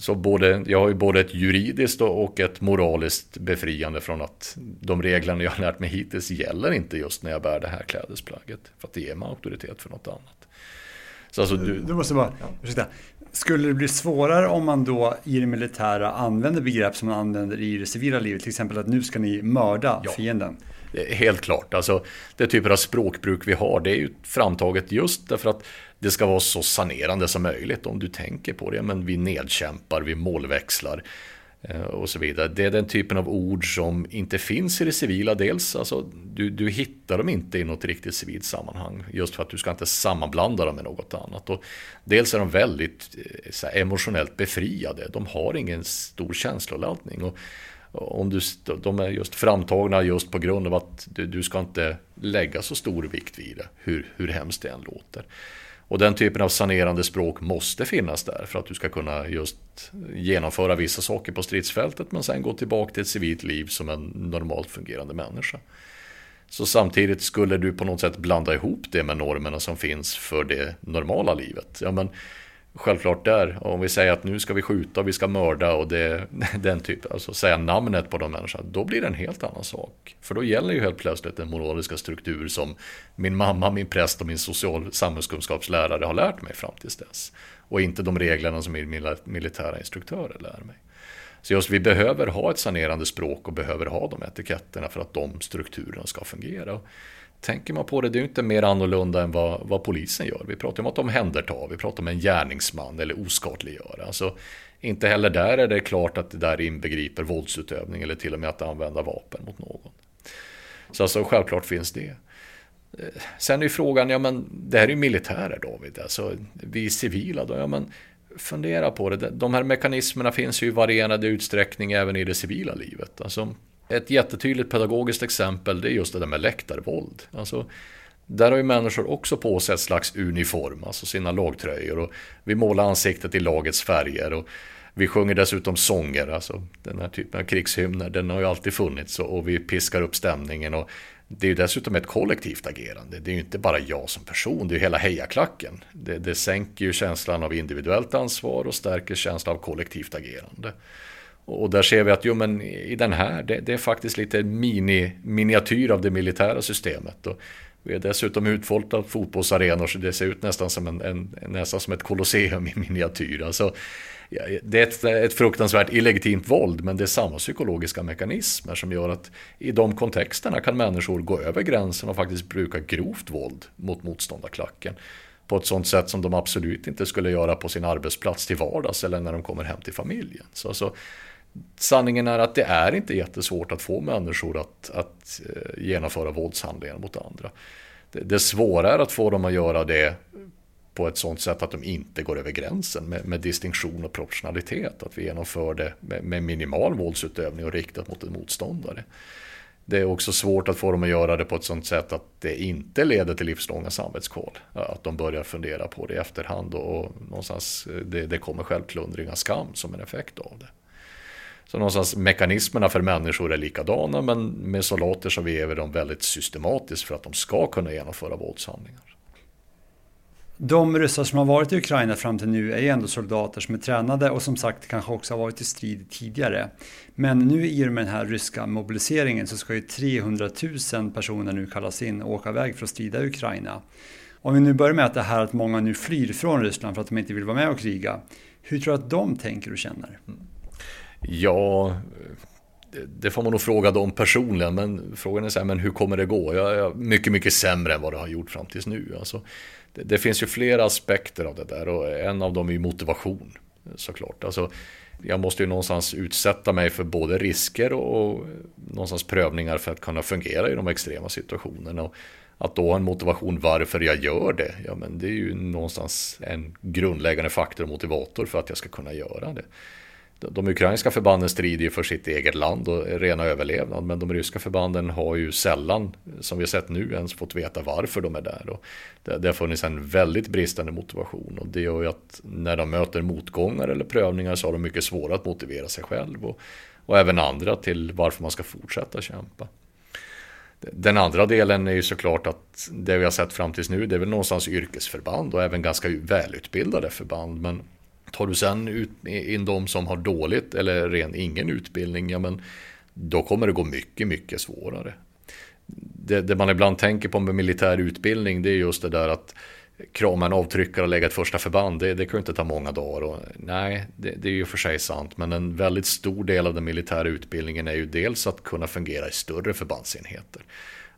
Så både, jag har ju både ett juridiskt och ett moraliskt befriande från att de reglerna jag har lärt mig hittills gäller inte just när jag bär det här klädesplagget. För att det ger mig auktoritet för något annat. Så alltså du, du måste bara, ja. ursäkta. Skulle det bli svårare om man då i det militära använder begrepp som man använder i det civila livet? Till exempel att nu ska ni mörda ja. fienden. Helt klart. Alltså, det typer av språkbruk vi har det är ju framtaget just därför att det ska vara så sanerande som möjligt om du tänker på det. Men vi nedkämpar, vi målväxlar eh, och så vidare. Det är den typen av ord som inte finns i det civila. Dels, alltså, du, du hittar dem inte i något riktigt civilt sammanhang. Just för att du ska inte sammanblanda dem med något annat. Och dels är de väldigt eh, så här, emotionellt befriade. De har ingen stor känsloladdning. Och om du, de är just framtagna just på grund av att du, du ska inte lägga så stor vikt vid det, hur, hur hemskt det än låter. Och den typen av sanerande språk måste finnas där för att du ska kunna just genomföra vissa saker på stridsfältet men sen gå tillbaka till ett civilt liv som en normalt fungerande människa. Så samtidigt skulle du på något sätt blanda ihop det med normerna som finns för det normala livet. Ja, men självklart där. Om vi säger att nu ska vi skjuta och vi ska mörda och det, den typen, alltså säga namnet på de människorna, då blir det en helt annan sak. För då gäller ju helt plötsligt den moraliska struktur som min mamma, min präst och min social samhällskunskapslärare har lärt mig fram tills dess. Och inte de reglerna som min militära instruktörer lär mig. Så just vi behöver ha ett sanerande språk och behöver ha de etiketterna för att de strukturerna ska fungera tänker man på det, det är ju inte mer annorlunda än vad, vad polisen gör. Vi pratar om att omhänderta, vi pratar om en gärningsman eller oskadliggöra. Alltså, inte heller där är det klart att det där inbegriper våldsutövning eller till och med att använda vapen mot någon. Så alltså, självklart finns det. Eh, sen är ju frågan, ja men det här är ju militärer David, alltså vi civila då, ja men fundera på det. De här mekanismerna finns ju i varierande utsträckning även i det civila livet. Alltså, ett jättetydligt pedagogiskt exempel det är just det där med läktarvåld. Alltså, där har ju människor också på sig ett slags uniform, alltså sina lagtröjor. Och vi målar ansiktet i lagets färger. Och vi sjunger dessutom sånger, alltså den här typen av krigshymner, den har ju alltid funnits. Och vi piskar upp stämningen. Och det är ju dessutom ett kollektivt agerande. Det är ju inte bara jag som person, det är ju hela hejaklacken. Det, det sänker ju känslan av individuellt ansvar och stärker känslan av kollektivt agerande. Och där ser vi att jo, men i den här, det, det är faktiskt lite mini, miniatyr av det militära systemet. Och vi är dessutom utfoltat fotbollsarenor så det ser ut nästan som, en, en, nästan som ett kolosseum i miniatyr. Alltså, det är ett, ett fruktansvärt illegitimt våld men det är samma psykologiska mekanismer som gör att i de kontexterna kan människor gå över gränsen och faktiskt bruka grovt våld mot motståndarklacken på ett sånt sätt som de absolut inte skulle göra på sin arbetsplats till vardags eller när de kommer hem till familjen. Så alltså, sanningen är att det är inte jättesvårt att få människor att, att eh, genomföra våldshandlingar mot andra. Det, det svåra är att få dem att göra det på ett sånt sätt att de inte går över gränsen med, med distinktion och proportionalitet. Att vi genomför det med, med, minimal våldsutövning och riktat mot en motståndare. Det är också svårt att få dem att göra det på ett sånt sätt att det inte leder till livslånga samvetskval. Att de börjar fundera på det i efterhand och någonstans eh, det, det kommer självklundring och skam som en effekt av det. Så någonstans mekanismerna för människor är likadana men med soldater så lever de väldigt systematiskt för att de ska kunna genomföra våldshandlingar. De ryssar som har varit i Ukraina fram till nu är ändå soldater som är tränade och som sagt kanske också har varit i strid tidigare. Men nu i och med den här ryska mobiliseringen så ska ju 300 000 personer nu kallas in och åka iväg för att strida i Ukraina. Om vi nu börjar med att det här att många nu flyr från Ryssland för att de inte vill vara med och kriga. Hur tror du att de tänker och känner? Ja, det får man nog fråga dem personligen, men frågan är så här, men hur kommer det gå? Jag är mycket, mycket sämre än vad det har gjort fram tills nu. Alltså, det, det, finns ju flera aspekter av det där och en av dem är ju motivation såklart. Alltså, jag måste ju någonstans utsätta mig för både risker och, och någonstans prövningar för att kunna fungera i de extrema situationerna. Och att då ha en motivation varför jag gör det, ja men det är ju någonstans en grundläggande faktor och motivator för att jag ska kunna göra det de ukrainska förbanden strider ju för sitt eget land och rena överlevnad. Men de ryska förbanden har ju sällan, som vi har sett nu, ens fått veta varför de är där. Och det, det har funnits en väldigt bristande motivation. Och det gör ju att när de möter motgångar eller prövningar så har de mycket svårare att motivera sig själv. Och, och även andra till varför man ska fortsätta kämpa. Den andra delen är ju såklart att det vi har sett fram tills nu, det är väl någonstans yrkesförband och även ganska välutbildade förband. Men Tar du sen ut, in de som har dåligt eller ren ingen utbildning, ja men då kommer det gå mycket, mycket svårare. Det, det, man ibland tänker på med militär utbildning, det är just det där att krama en avtryckare och lägga ett första förband, det, det kan ju inte ta många dagar. Och, nej, det, det är ju för sig sant, men en väldigt stor del av den militära utbildningen är ju dels att kunna fungera i större förbandsenheter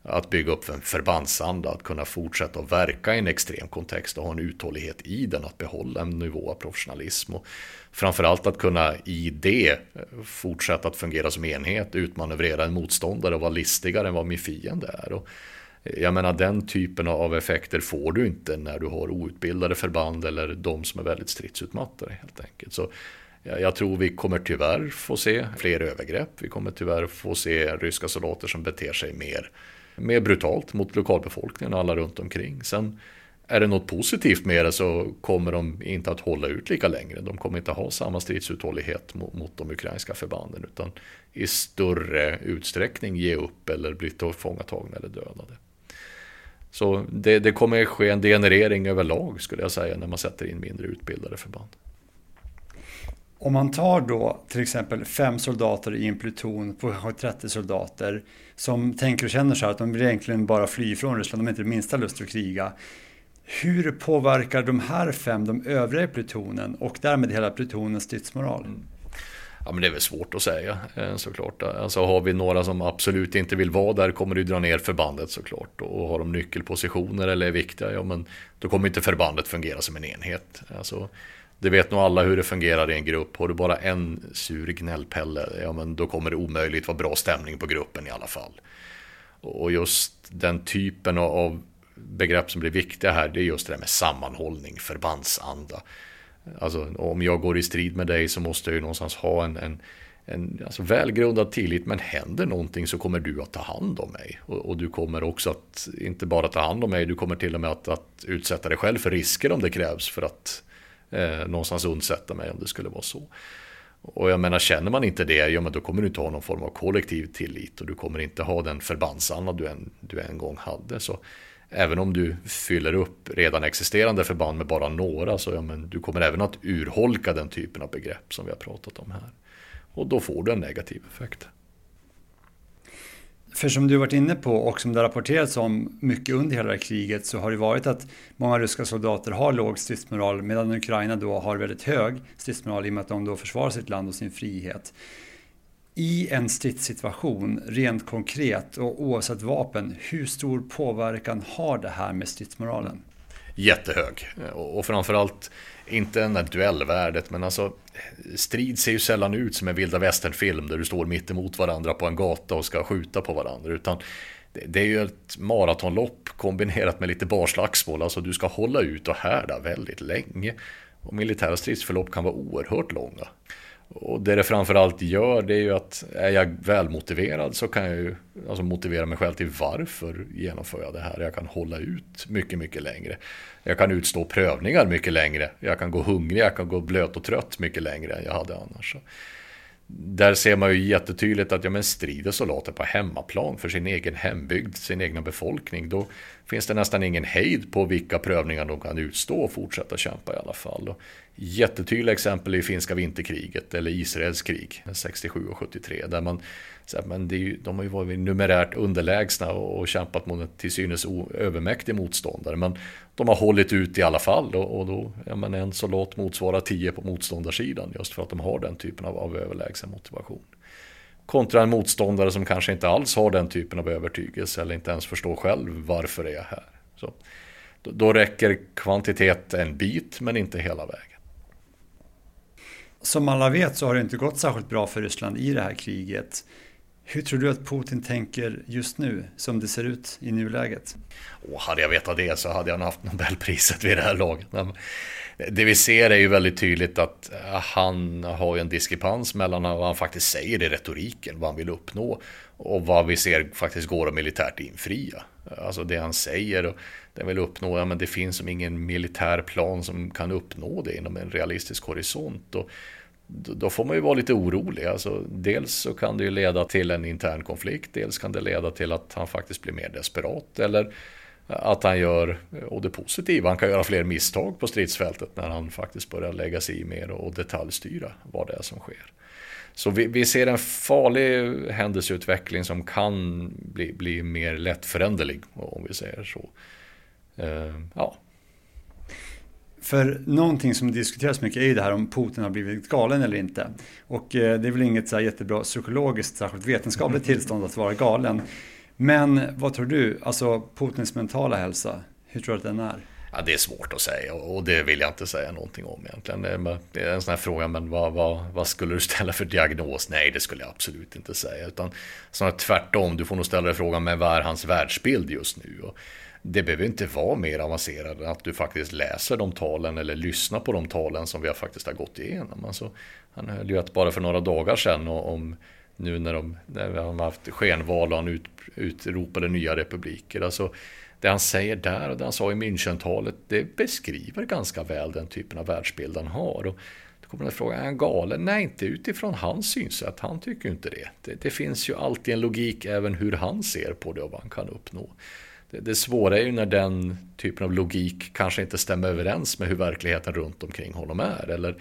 att bygga upp en förbandsanda, att kunna fortsätta att verka i en extrem kontext och ha en uthållighet i den, att behålla en nivå av professionalism. Och framförallt att kunna i det eh, fortsätta att fungera som enhet, utmanövrera en motståndare och vara listigare än vad min fiende är. Och eh, jag menar den typen av effekter får du inte när du har outbildade förband eller de som är väldigt stridsutmattade helt enkelt. Så jag tror vi kommer tyvärr få se fler övergrepp. Vi kommer tyvärr få se ryska soldater som beter sig mer mer brutalt mot lokalbefolkningen och alla runt omkring. Sen är det något positivt med det så kommer de inte att hålla ut lika länge. De kommer inte ha samma stridsuthållighet mot, mot de ukrainska förbanden utan i större utsträckning ge upp eller bli tillfångatagna eller dödade. Så det, det kommer ske en degenerering överlag skulle jag säga när man sätter in mindre utbildade förband. Om man tar då till exempel fem soldater i en pluton på 30 soldater som tänker och känner så här att de vill egentligen bara fly från Ryssland, de har inte det minsta lust att kriga. Hur påverkar de här fem de övriga i plutonen och därmed hela plutonens stridsmoral? Mm. Ja men det är väl svårt att säga eh, såklart. Alltså har vi några som absolut inte vill vara där kommer det dra ner förbandet såklart. Och har de nyckelpositioner eller är viktiga, ja men då kommer inte förbandet fungera som en enhet. Alltså, det vet nog alla hur det fungerar i en grupp. Har du bara en sur gnällpelle, ja men då kommer det omöjligt vara bra stämning på gruppen i alla fall. Och just den typen av begrepp som blir viktiga här, det är just det där med sammanhållning, förbandsanda. Alltså om jag går i strid med dig så måste jag ju någonstans ha en, en, en alltså välgrundad tillit. Men händer någonting så kommer du att ta hand om mig. Och, och, du kommer också att inte bara ta hand om mig, du kommer till och med att, att utsätta dig själv för risker om det krävs för att eh, någonstans undsätta mig om det skulle vara så. Och jag menar, känner man inte det, ja men då kommer du inte ha någon form av kollektiv tillit och du kommer inte ha den förbandsanda du en, du en gång hade. Så även om du fyller upp redan existerande förband med bara några så ja, men du kommer även att urholka den typen av begrepp som vi har pratat om här. Och då får du en negativ effekt. För som du varit inne på och som det rapporterats om mycket under hela kriget så har det varit att många ryska soldater har låg stridsmoral medan Ukraina då har väldigt hög stridsmoral i och med att de då försvarar sitt land och sin frihet i en stridssituation, rent konkret och oavsett vapen, hur stor påverkan har det här med stridsmoralen? Jättehög. Och framförallt inte en duellvärdet, men alltså strid ser ju sällan ut som en vilda västern-film där du står mitt emot varandra på en gata och ska skjuta på varandra, utan det är ju ett maratonlopp kombinerat med lite barslagsmål, alltså du ska hålla ut och härda väldigt länge. Och militära stridsförlopp kan vara oerhört långa. Och det det framförallt gör det är ju att är jag välmotiverad så kan jag ju alltså motivera mig själv till varför genomför jag det här. Jag kan hålla ut mycket, mycket längre. Jag kan utstå prövningar mycket längre. Jag kan gå hungrig, jag kan gå blöt och trött mycket längre än jag hade annars där ser man ju jättetydligt att ja, men strider soldater på hemmaplan för sin egen hembygd, sin egna befolkning, då finns det nästan ingen hejd på vilka prövningar de kan utstå och fortsätta kämpa i alla fall. Och jättetydliga exempel är finska vinterkriget eller Israels krig 67 och 73 där man så här, men det är ju, de har ju varit numerärt underlägsna och, och kämpat mot en till synes övermäktig motståndare. Men de har hållit ut i alla fall och, och då, ja men en soldat motsvarar tio på motståndarsidan just för att de har den typen av, av överlägsen motivation. Kontra en motståndare som kanske inte alls har den typen av övertygelse eller inte ens förstår själv varför är jag här. Så, då, då räcker kvantitet en bit men inte hela vägen. Som alla vet så har det inte gått särskilt bra för Ryssland i det här kriget. Hur tror du att Putin tänker just nu, som det ser ut i nuläget? Och hade jag vetat det så hade jag nog haft Nobelpriset vid det här laget. Det vi ser är ju väldigt tydligt att eh, han har en diskrepans mellan vad han faktiskt säger i retoriken, vad han vill uppnå och vad vi ser faktiskt går att militärt infria. Alltså det han säger och det han vill uppnå, ja, men det finns som ingen militär plan som kan uppnå det inom en realistisk horisont. Och då får man ju vara lite orolig. Alltså, dels så kan det ju leda till en intern konflikt, dels kan det leda till att han faktiskt blir mer desperat. Eller att han gör, och det positiva, han kan göra fler misstag på stridsfältet när han faktiskt börjar lägga sig i mer och detaljstyra vad det är som sker. Så vi, vi ser en farlig händelseutveckling som kan bli, bli mer lättföränderlig, om vi säger så. Uh, ja, för någonting som diskuteras mycket är ju det här om Putin har blivit galen eller inte. Och eh, det är väl inget så jättebra psykologiskt, särskilt vetenskapligt tillstånd att vara galen. Men vad tror du, alltså Putins mentala hälsa, hur tror du att den är? Ja, det är svårt att säga och det vill jag inte säga någonting om egentligen. Det är en sån här fråga, men vad, vad, vad skulle du ställa för diagnos? Nej, det skulle jag absolut inte säga. Utan snarare tvärtom, du får nog ställa dig frågan, men vad är hans världsbild just nu? Och det behöver inte vara mer avancerat än att du faktiskt läser de talen eller lyssnar på de talen som vi faktiskt har gått igenom. Alltså, han höll ju att bara för några dagar sedan om nu när de när de har haft skenval och han ut, utropade nya republiker. Alltså, det han säger där och det han sa i Münchentalet det beskriver ganska väl den typen av världsbild han har. Och då kommer man fråga, är han galen? Nej, inte utifrån hans synsätt. Han tycker inte det. det. Det finns ju alltid en logik även hur han ser på det och vad han kan uppnå det, det svåra är ju när den typen av logik kanske inte stämmer överens med hur verkligheten runt omkring honom är. Eller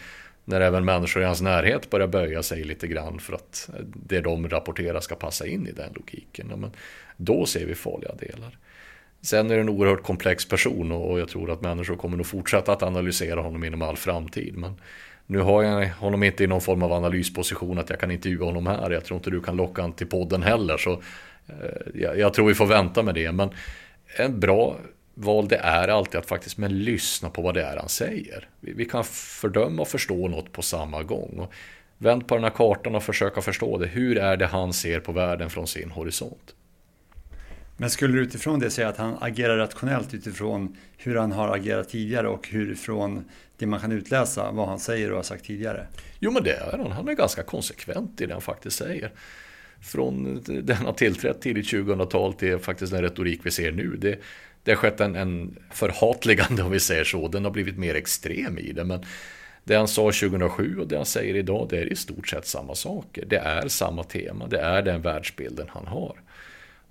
när även människor i hans närhet börjar böja sig lite grann för att det de rapporterar ska passa in i den logiken. Ja, men då ser vi farliga delar. Sen är det en oerhört komplex person och jag tror att människor kommer nog fortsätta att analysera honom inom all framtid. Men Nu har jag honom inte i någon form av analysposition att jag kan intervjua honom här. Jag tror inte du kan locka honom till podden heller. Så eh, jag, jag tror vi får vänta med det. Men en bra val det är alltid att faktiskt men lyssna på vad det är han säger. Vi, vi kan fördöma och förstå något på samma gång. Och vänd på den här kartan och försöka förstå det. Hur är det han ser på världen från sin horisont? Men skulle du utifrån det säga att han agerar rationellt utifrån hur han har agerat tidigare och hur från det man kan utläsa vad han säger och har sagt tidigare? Jo men det är han. Han är ganska konsekvent i det han faktiskt säger. Från den han tillträtt tidigt 2000-tal till faktiskt den retorik vi ser nu. Det, det har skett en, en förhatligande om vi säger så. Den har blivit mer extrem i det. Men det han sa 2007 och det han säger idag det är i stort sett samma saker. Det är samma tema. Det är den världsbilden han har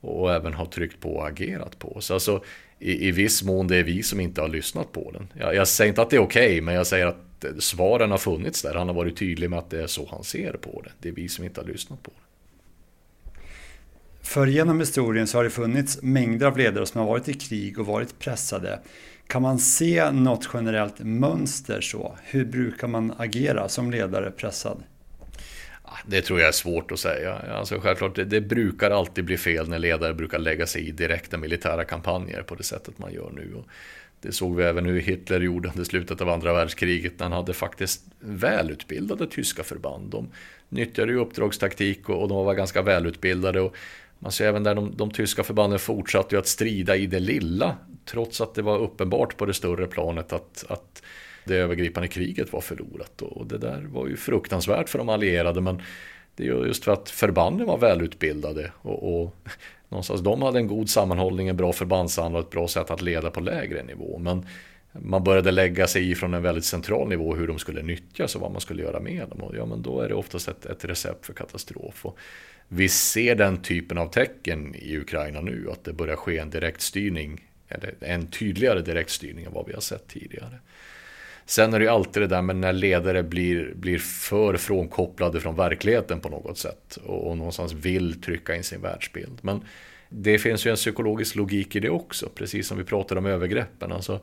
och även har tryckt på och agerat på. Så alltså, i, i viss mån det är vi som inte har lyssnat på den. Jag, jag säger inte att det är okej, okay, men jag säger att svaren har funnits där. Han har varit tydlig med att det är så han ser på det. Det är vi som inte har lyssnat på det. För genom historien så har det funnits mängder av ledare som har varit i krig och varit pressade. Kan man se något generellt mönster så? Hur brukar man agera som ledare pressad? Ah, det tror jag är svårt att säga. Alltså självklart, det, det, brukar alltid bli fel när ledare brukar lägga sig i direkta militära kampanjer på det sättet man gör nu. Och det såg vi även hur Hitler gjorde under slutet av andra världskriget när han hade faktiskt välutbildade tyska förband. De nyttjade ju uppdragstaktik och, och de var ganska välutbildade. Och man ser även där de, de tyska förbanden fortsatte ju att strida i det lilla trots att det var uppenbart på det större planet att, att det övergripande kriget var förlorat. Och det där var ju fruktansvärt för de allierade men det är just för att förbanden var välutbildade och, och någonstans de hade en god sammanhållning, en bra förbandsanda och ett bra sätt att leda på lägre nivå. Men man började lägga sig i från en väldigt central nivå hur de skulle nyttjas och vad man skulle göra med dem. Och ja, men då är det oftast ett, ett recept för katastrof. Och vi ser den typen av tecken i Ukraina nu, att det börjar ske en direktstyrning, eller en tydligare direktstyrning än vad vi har sett tidigare. Sen är det ju alltid det där med när ledare blir, blir för frånkopplade från verkligheten på något sätt och, och någonstans vill trycka in sin världsbild. Men det finns ju en psykologisk logik i det också, precis som vi pratade om övergreppen. Alltså,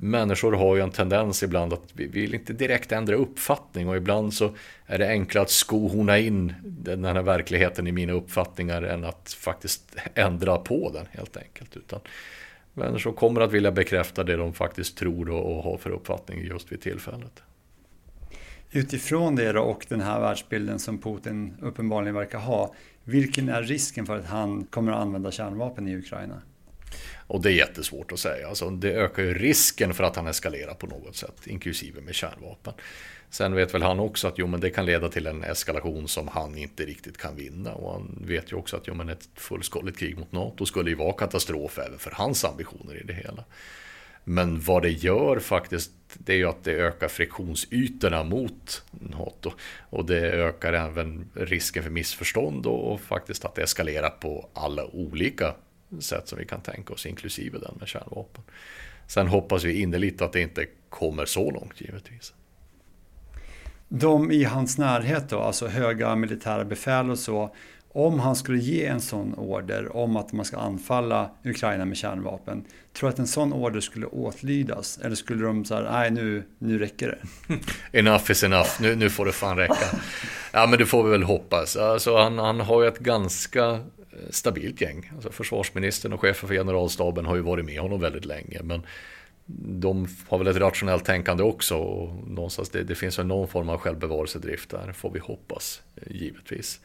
människor har ju en tendens ibland att vi vill inte direkt ändra uppfattning och ibland så är det enklare att skohorna in den här verkligheten i mina uppfattningar än att faktiskt ändra på den helt enkelt. Utan Människor kommer att vilja bekräfta det de faktiskt tror och har för uppfattning just vid tillfället. Utifrån det då och den här världsbilden som Putin uppenbarligen verkar ha, vilken är risken för att han kommer att använda kärnvapen i Ukraina? Och det är jättesvårt att säga. Alltså, det ökar ju risken för att han eskalerar på något sätt, inklusive med kärnvapen. Sen vet väl han också att jo, men det kan leda till en eskalation som han inte riktigt kan vinna. Och han vet ju också att jo, men ett fullskaligt krig mot NATO skulle ju vara katastrof även för hans ambitioner i det hela. Men vad det gör faktiskt, det är ju att det ökar friktionsytorna mot NATO. Och det ökar även risken för missförstånd och faktiskt att det eskalerar på alla olika sätt som vi kan tänka oss, inklusive den med kärnvapen. Sen hoppas vi innerligt att det inte kommer så långt givetvis. De i hans närhet då, alltså höga militära befäl och så, om han skulle ge en sån order om att man ska anfalla Ukraina med kärnvapen, tror du att en sån order skulle åtlydas? Eller skulle de säga, nej nu, nu räcker det? enough is enough, nu, nu får det fan räcka. Ja men det får vi väl hoppas. Alltså, han, han har ju ett ganska Eh, stabilt gäng. Alltså, försvarsministern och chefen för generalstaben har ju varit med honom väldigt länge. Men de har väl ett rationellt tänkande också. Och någonstans det, det finns väl någon form av självbevarelsedrift där, får vi hoppas, eh, givetvis.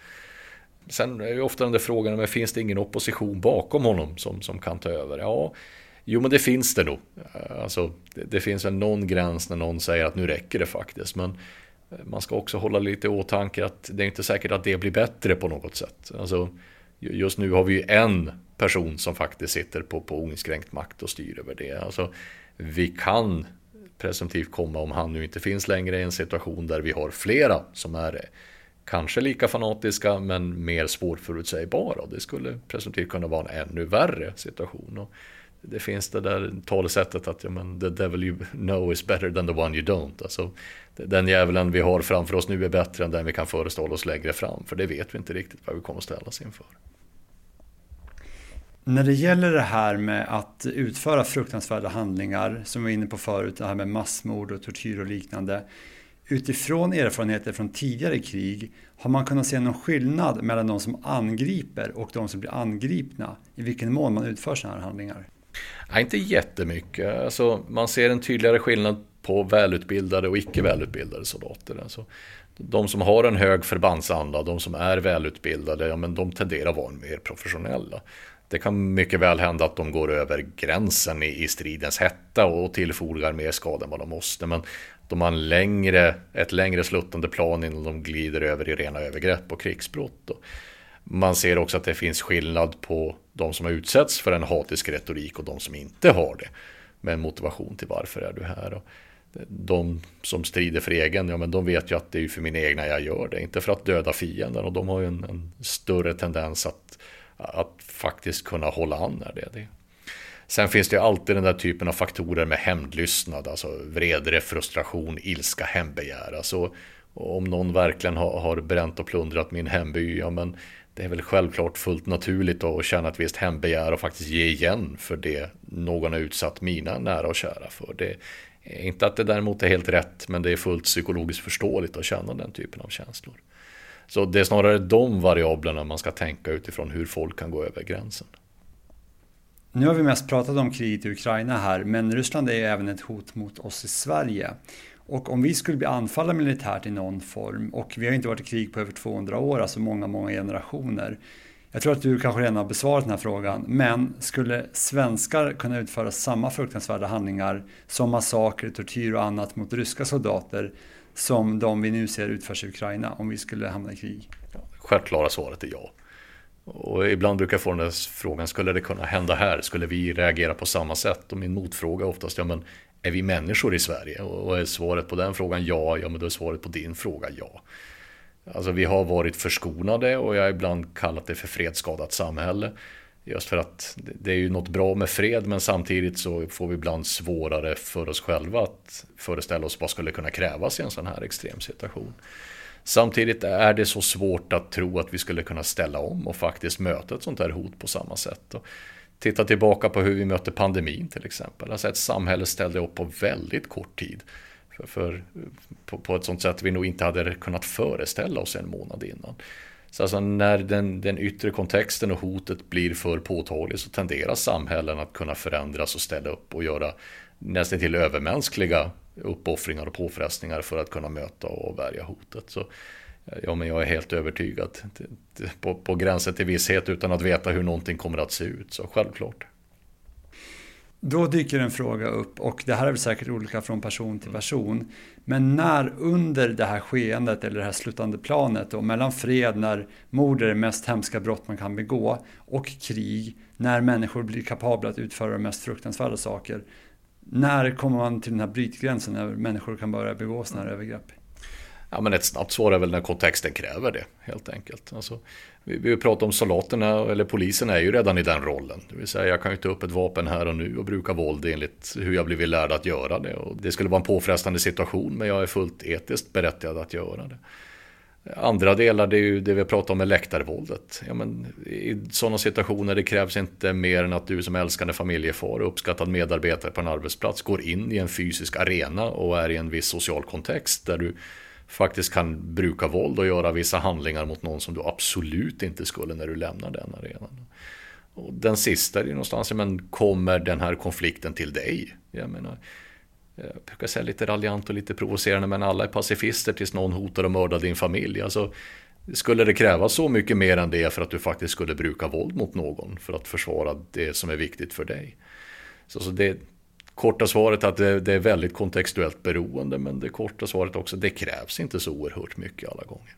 Sen är ju ofta den där frågan, men finns det ingen opposition bakom honom som, som kan ta över? Ja, jo men det finns det nog. Eh, alltså, det, det finns väl någon gräns när någon säger att nu räcker det faktiskt. Men man ska också hålla lite i åtanke att det är inte säkert att det blir bättre på något sätt. Alltså, just nu har vi ju en person som faktiskt sitter på, på oinskränkt makt och styr över det. Alltså, vi kan presumtivt komma, om han nu inte finns längre, i en situation där vi har flera som är eh, kanske lika fanatiska men mer svårförutsägbara. Det skulle presumtivt kunna vara en ännu värre situation. Och det finns det där talesättet att ja, men, the devil you know is better than the one you don't. Alltså, den djävulen vi har framför oss nu är bättre än den vi kan föreställa oss längre fram. För det vet vi inte riktigt vad vi kommer att ställas inför. När det gäller det här med att utföra fruktansvärda handlingar, som vi var inne på förut, det här med massmord och tortyr och liknande. Utifrån erfarenheter från tidigare krig, har man kunnat se någon skillnad mellan de som angriper och de som blir angripna? I vilken mån man utför sådana här handlingar? Nej, inte jättemycket. Alltså, man ser en tydligare skillnad på välutbildade och icke välutbildade soldater. Alltså, de som har en hög förbandsanda, de som är välutbildade, ja, men de tenderar att vara mer professionella. Det kan mycket väl hända att de går över gränsen i, i stridens hetta och tillfogar mer skada än vad de måste. Men de har en längre, ett längre sluttande plan innan de glider över i rena övergrepp och krigsbrott. Man ser också att det finns skillnad på de som har utsätts för en hatisk retorik och de som inte har det. Med en motivation till varför är du här. Och de som strider för egen, ja men de vet ju att det är för min egna jag gör det, inte för att döda fienden. Och de har ju en, en större tendens att, att faktiskt kunna hålla an när det är det. Sen finns det ju alltid den där typen av faktorer med hämndlystnad, alltså vrede, frustration, ilska, hämndbegär. Alltså, om någon verkligen har, har bränt och plundrat min hemby, ja men det är väl självklart fullt naturligt att känna ett visst hämndbegär och faktiskt ge igen för det någon har utsatt mina nära och kära för. Det är inte att det däremot är helt rätt, men det är fullt psykologiskt förståeligt att känna den typen av känslor. Så det är snarare de variablerna man ska tänka utifrån hur folk kan gå över gränsen. Nu har vi mest pratat om kriget i Ukraina här, men Ryssland är även ett hot mot oss i Sverige. Och om vi skulle bli anfallna militärt i någon form, och vi har inte varit i krig på över 200 år, alltså många, många generationer. Jag tror att du kanske redan har besvarat den här frågan, men skulle svenskar kunna utföra samma fruktansvärda handlingar som massaker, tortyr och annat mot ryska soldater som de vi nu ser utförs i Ukraina om vi skulle hamna i krig? Självklara svaret är ja. Och ibland brukar jag få den där frågan, skulle det kunna hända här? Skulle vi reagera på samma sätt? Och min motfråga är oftast, ja men är vi människor i Sverige? Och är svaret på den frågan ja, ja men då är svaret på din fråga ja. Alltså vi har varit förskonade och jag har ibland kallat det för fredsskadat samhälle. Just för att det är ju något bra med fred men samtidigt så får vi ibland svårare för oss själva att föreställa oss vad skulle kunna krävas i en sån här extrem situation. Samtidigt är det så svårt att tro att vi skulle kunna ställa om och faktiskt möta ett sånt här hot på samma sätt. Titta tillbaka på hur vi mötte pandemin till exempel. Alltså ett samhälle ställde upp på väldigt kort tid. För, för på, på, ett sånt sätt vi nog inte hade kunnat föreställa oss en månad innan. Så alltså när den, den yttre kontexten och hotet blir för påtagligt så tenderar samhällen att kunna förändras och ställa upp och göra nästan till övermänskliga uppoffringar och påfrestningar för att kunna möta och värja hotet. Så, ja, men jag är helt övertygad på, på gränsen till visshet utan att veta hur någonting kommer att se ut. Så självklart. Då dyker en fråga upp och det här är väl säkert olika från person till person. Men när under det här skeendet eller det här slutande planet Och mellan fred när mord är det mest hemska brott man kan begå och krig när människor blir kapabla att utföra de mest fruktansvärda saker. När kommer man till den här brytgränsen när människor kan börja begå sådana här övergrepp? Ja, men ett snabbt svar är väl när kontexten kräver det, helt enkelt. Alltså, vi, vi pratar om soldaterna, eller polisen är ju redan i den rollen. Det vill säga, jag kan ju ta upp ett vapen här och nu och bruka våld enligt hur jag blivit lärd att göra det. Och det skulle vara en påfrestande situation, men jag är fullt etiskt berättigad att göra det. Andra delar, det är ju det vi pratar om med läktarvåldet. Ja, men I sådana situationer det krävs inte mer än att du som älskande familjefar och uppskattad medarbetare på en arbetsplats går in i en fysisk arena och är i en viss social kontext där du faktiskt kan bruka våld och göra vissa handlingar mot någon som du absolut inte skulle när du lämnar den arenan. Och den sista är ju någonstans, men kommer den här konflikten till dig? Jag menar, jag brukar säga lite raljant och lite provocerande, men alla är pacifister tills någon hotar och mördar din familj. Alltså, skulle det krävas så mycket mer än det för att du faktiskt skulle bruka våld mot någon för att försvara det som är viktigt för dig? Så, så det, korta svaret att det, det, är väldigt kontextuellt beroende, men det korta svaret också, det krävs inte så oerhört mycket alla gånger.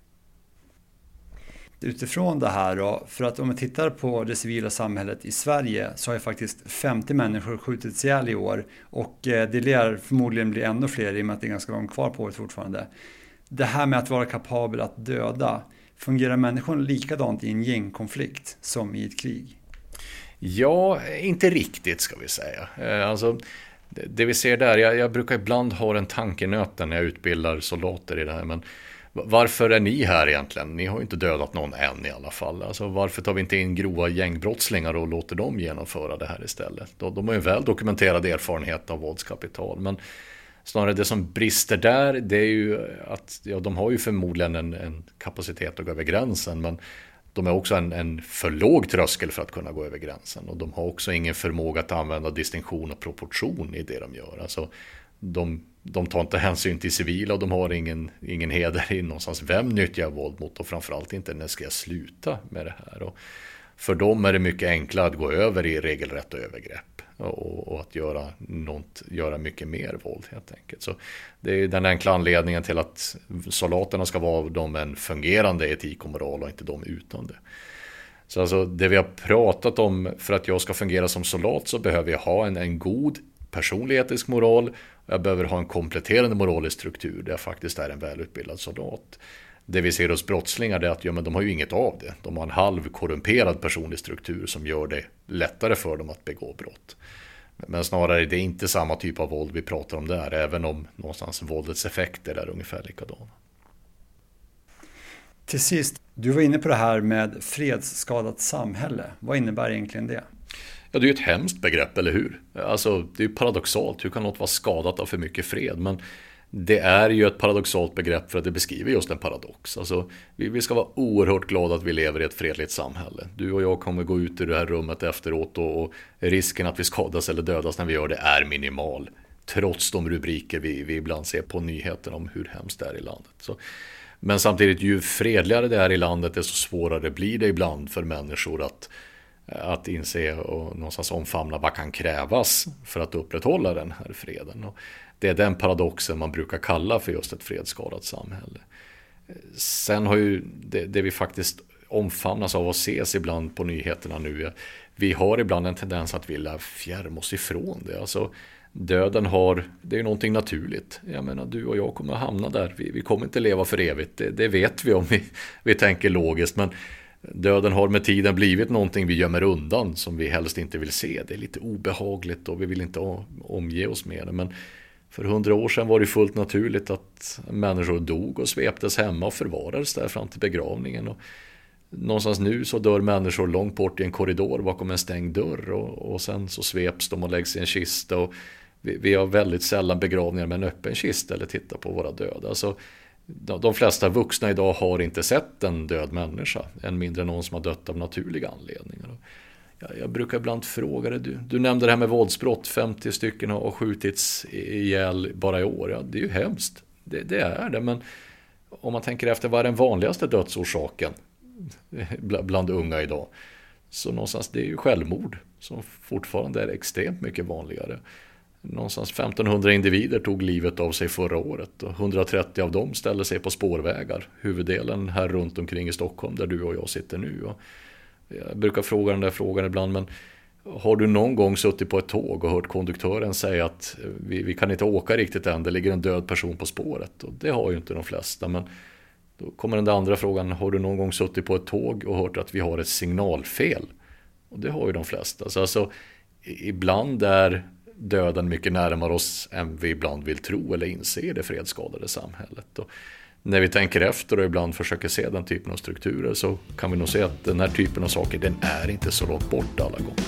Utifrån det här då, för att om vi tittar på det civila samhället i Sverige så har ju faktiskt 50 människor skjutits ihjäl i år och eh, det lär förmodligen bli ännu fler i och med att det är ganska långt kvar på året fortfarande. Det här med att vara kapabel att döda, fungerar människan likadant i en gängkonflikt som i ett krig? Ja, inte riktigt ska vi säga. Eh, alltså, det vi ser där, jag, jag brukar ibland ha en tankenöten när jag utbildar soldater i det här. Men varför är ni här egentligen? Ni har ju inte dödat någon än i alla fall. Alltså, varför tar vi inte in grova gängbrottslingar och låter dem genomföra det här istället? De, de har ju väl dokumenterad erfarenhet av våldskapital. Men Snarare det som brister där, det är ju att ja, de har ju förmodligen en, en kapacitet att gå över gränsen, men de är också en, en för låg tröskel för att kunna gå över gränsen. Och de har också ingen förmåga att använda distinktion och proportion i det de gör. Alltså, de, de tar inte hänsyn till civila och de har ingen, ingen heder i någonstans. Vem nyttjar jag våld mot? Och framförallt inte när ska jag sluta med det här? Och för dem är det mycket enklare att gå över i regelrätta övergrepp och, och, att göra, något, göra mycket mer våld helt enkelt. Så det är den enkla anledningen till att soldaterna ska vara de en fungerande etik och moral och inte de utan det. Så alltså det vi har pratat om för att jag ska fungera som soldat så behöver jag ha en, en god personlig etisk moral. Jag behöver ha en kompletterande moralisk struktur där jag faktiskt är en välutbildad soldat. Det vi ser hos brottslingar är att ja, men de har ju inget av det. De har en halv korrumperad personlig struktur som gör det lättare för dem att begå brott. Men snarare det är inte samma typ av våld vi pratar om där, även om någonstans våldets effekter är ungefär likadana. Till sist, du var inne på det här med fredsskadat samhälle. Vad innebär egentligen det? Ja, det är ju ett hemskt begrepp, eller hur? Alltså, det är paradoxalt. Hur kan något vara skadat av för mycket fred? Men det är ju ett paradoxalt begrepp för att det beskriver just en paradox. Alltså, vi, vi ska vara oerhört glada att vi lever i ett fredligt samhälle. Du och jag kommer gå ut ur det här rummet efteråt och, och risken att vi skadas eller dödas när vi gör det är minimal. Trots de rubriker vi, vi ibland ser på nyheterna om hur hemskt det är i landet. Så, men samtidigt, ju fredligare det är i landet, desto svårare blir det ibland för människor att, att inse och någonstans omfamna vad kan krävas för att upprätthålla den här freden. Och det är den paradoxen man brukar kalla för just ett fredsskadat samhälle. Sen har ju det, det vi faktiskt omfamnas av och ses ibland på nyheterna nu. Vi har ibland en tendens att vilja fjärma oss ifrån det. Alltså, döden har, det är ju någonting naturligt. Jag menar, du och jag kommer att hamna där. Vi, vi kommer inte leva för evigt. Det, det vet vi om vi, vi tänker logiskt. Men döden har med tiden blivit någonting vi gömmer undan som vi helst inte vill se. Det är lite obehagligt och vi vill inte omge oss med det. Men för hundra år sedan var det fullt naturligt att människor dog och sveptes hemma och förvarades där fram till begravningen. Och någonstans nu så dör människor långt bort i en korridor bakom en stängd dörr och, och sen så sveps de och läggs i en kista. Och vi, vi har väldigt sällan begravningar med en öppen kista eller tittar på våra döda. Alltså, de, de flesta vuxna idag har inte sett en död människa, än mindre någon som har dött av naturliga anledningar. Jag, jag brukar ibland fråga dig, du, du nämnde det här med våldsbrott, 50 stycken har skjutits ihjäl bara i år. Ja, det är ju hemskt, det, det är det, men om man tänker efter vad är den vanligaste dödsorsaken bland unga idag? Så någonstans det är ju självmord som fortfarande är extremt mycket vanligare. Någonstans 1500 individer tog livet av sig förra året och 130 av dem ställde sig på spårvägar. Huvuddelen här runt omkring i Stockholm där du och jag sitter nu. Och jag brukar fråga den där frågan ibland, men har du någon gång suttit på ett tåg och hört konduktören säga att eh, vi, vi kan inte åka riktigt än, det ligger en död person på spåret? Och det har ju inte de flesta. Men då kommer den där andra frågan, har du någon gång suttit på ett tåg och hört att vi har ett signalfel? Och det har ju de flesta. Så alltså, ibland är döden mycket närmare oss än vi ibland vill tro eller inse i det fredsskadade samhället. Och när vi tänker efter och ibland försöker se den typen av strukturer så kan vi nog se att den här typen av saker den är inte så långt bort alla gånger.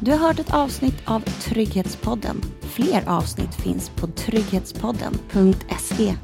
Du har hört ett avsnitt av Trygghetspodden. Fler avsnitt finns på trygghetspodden.se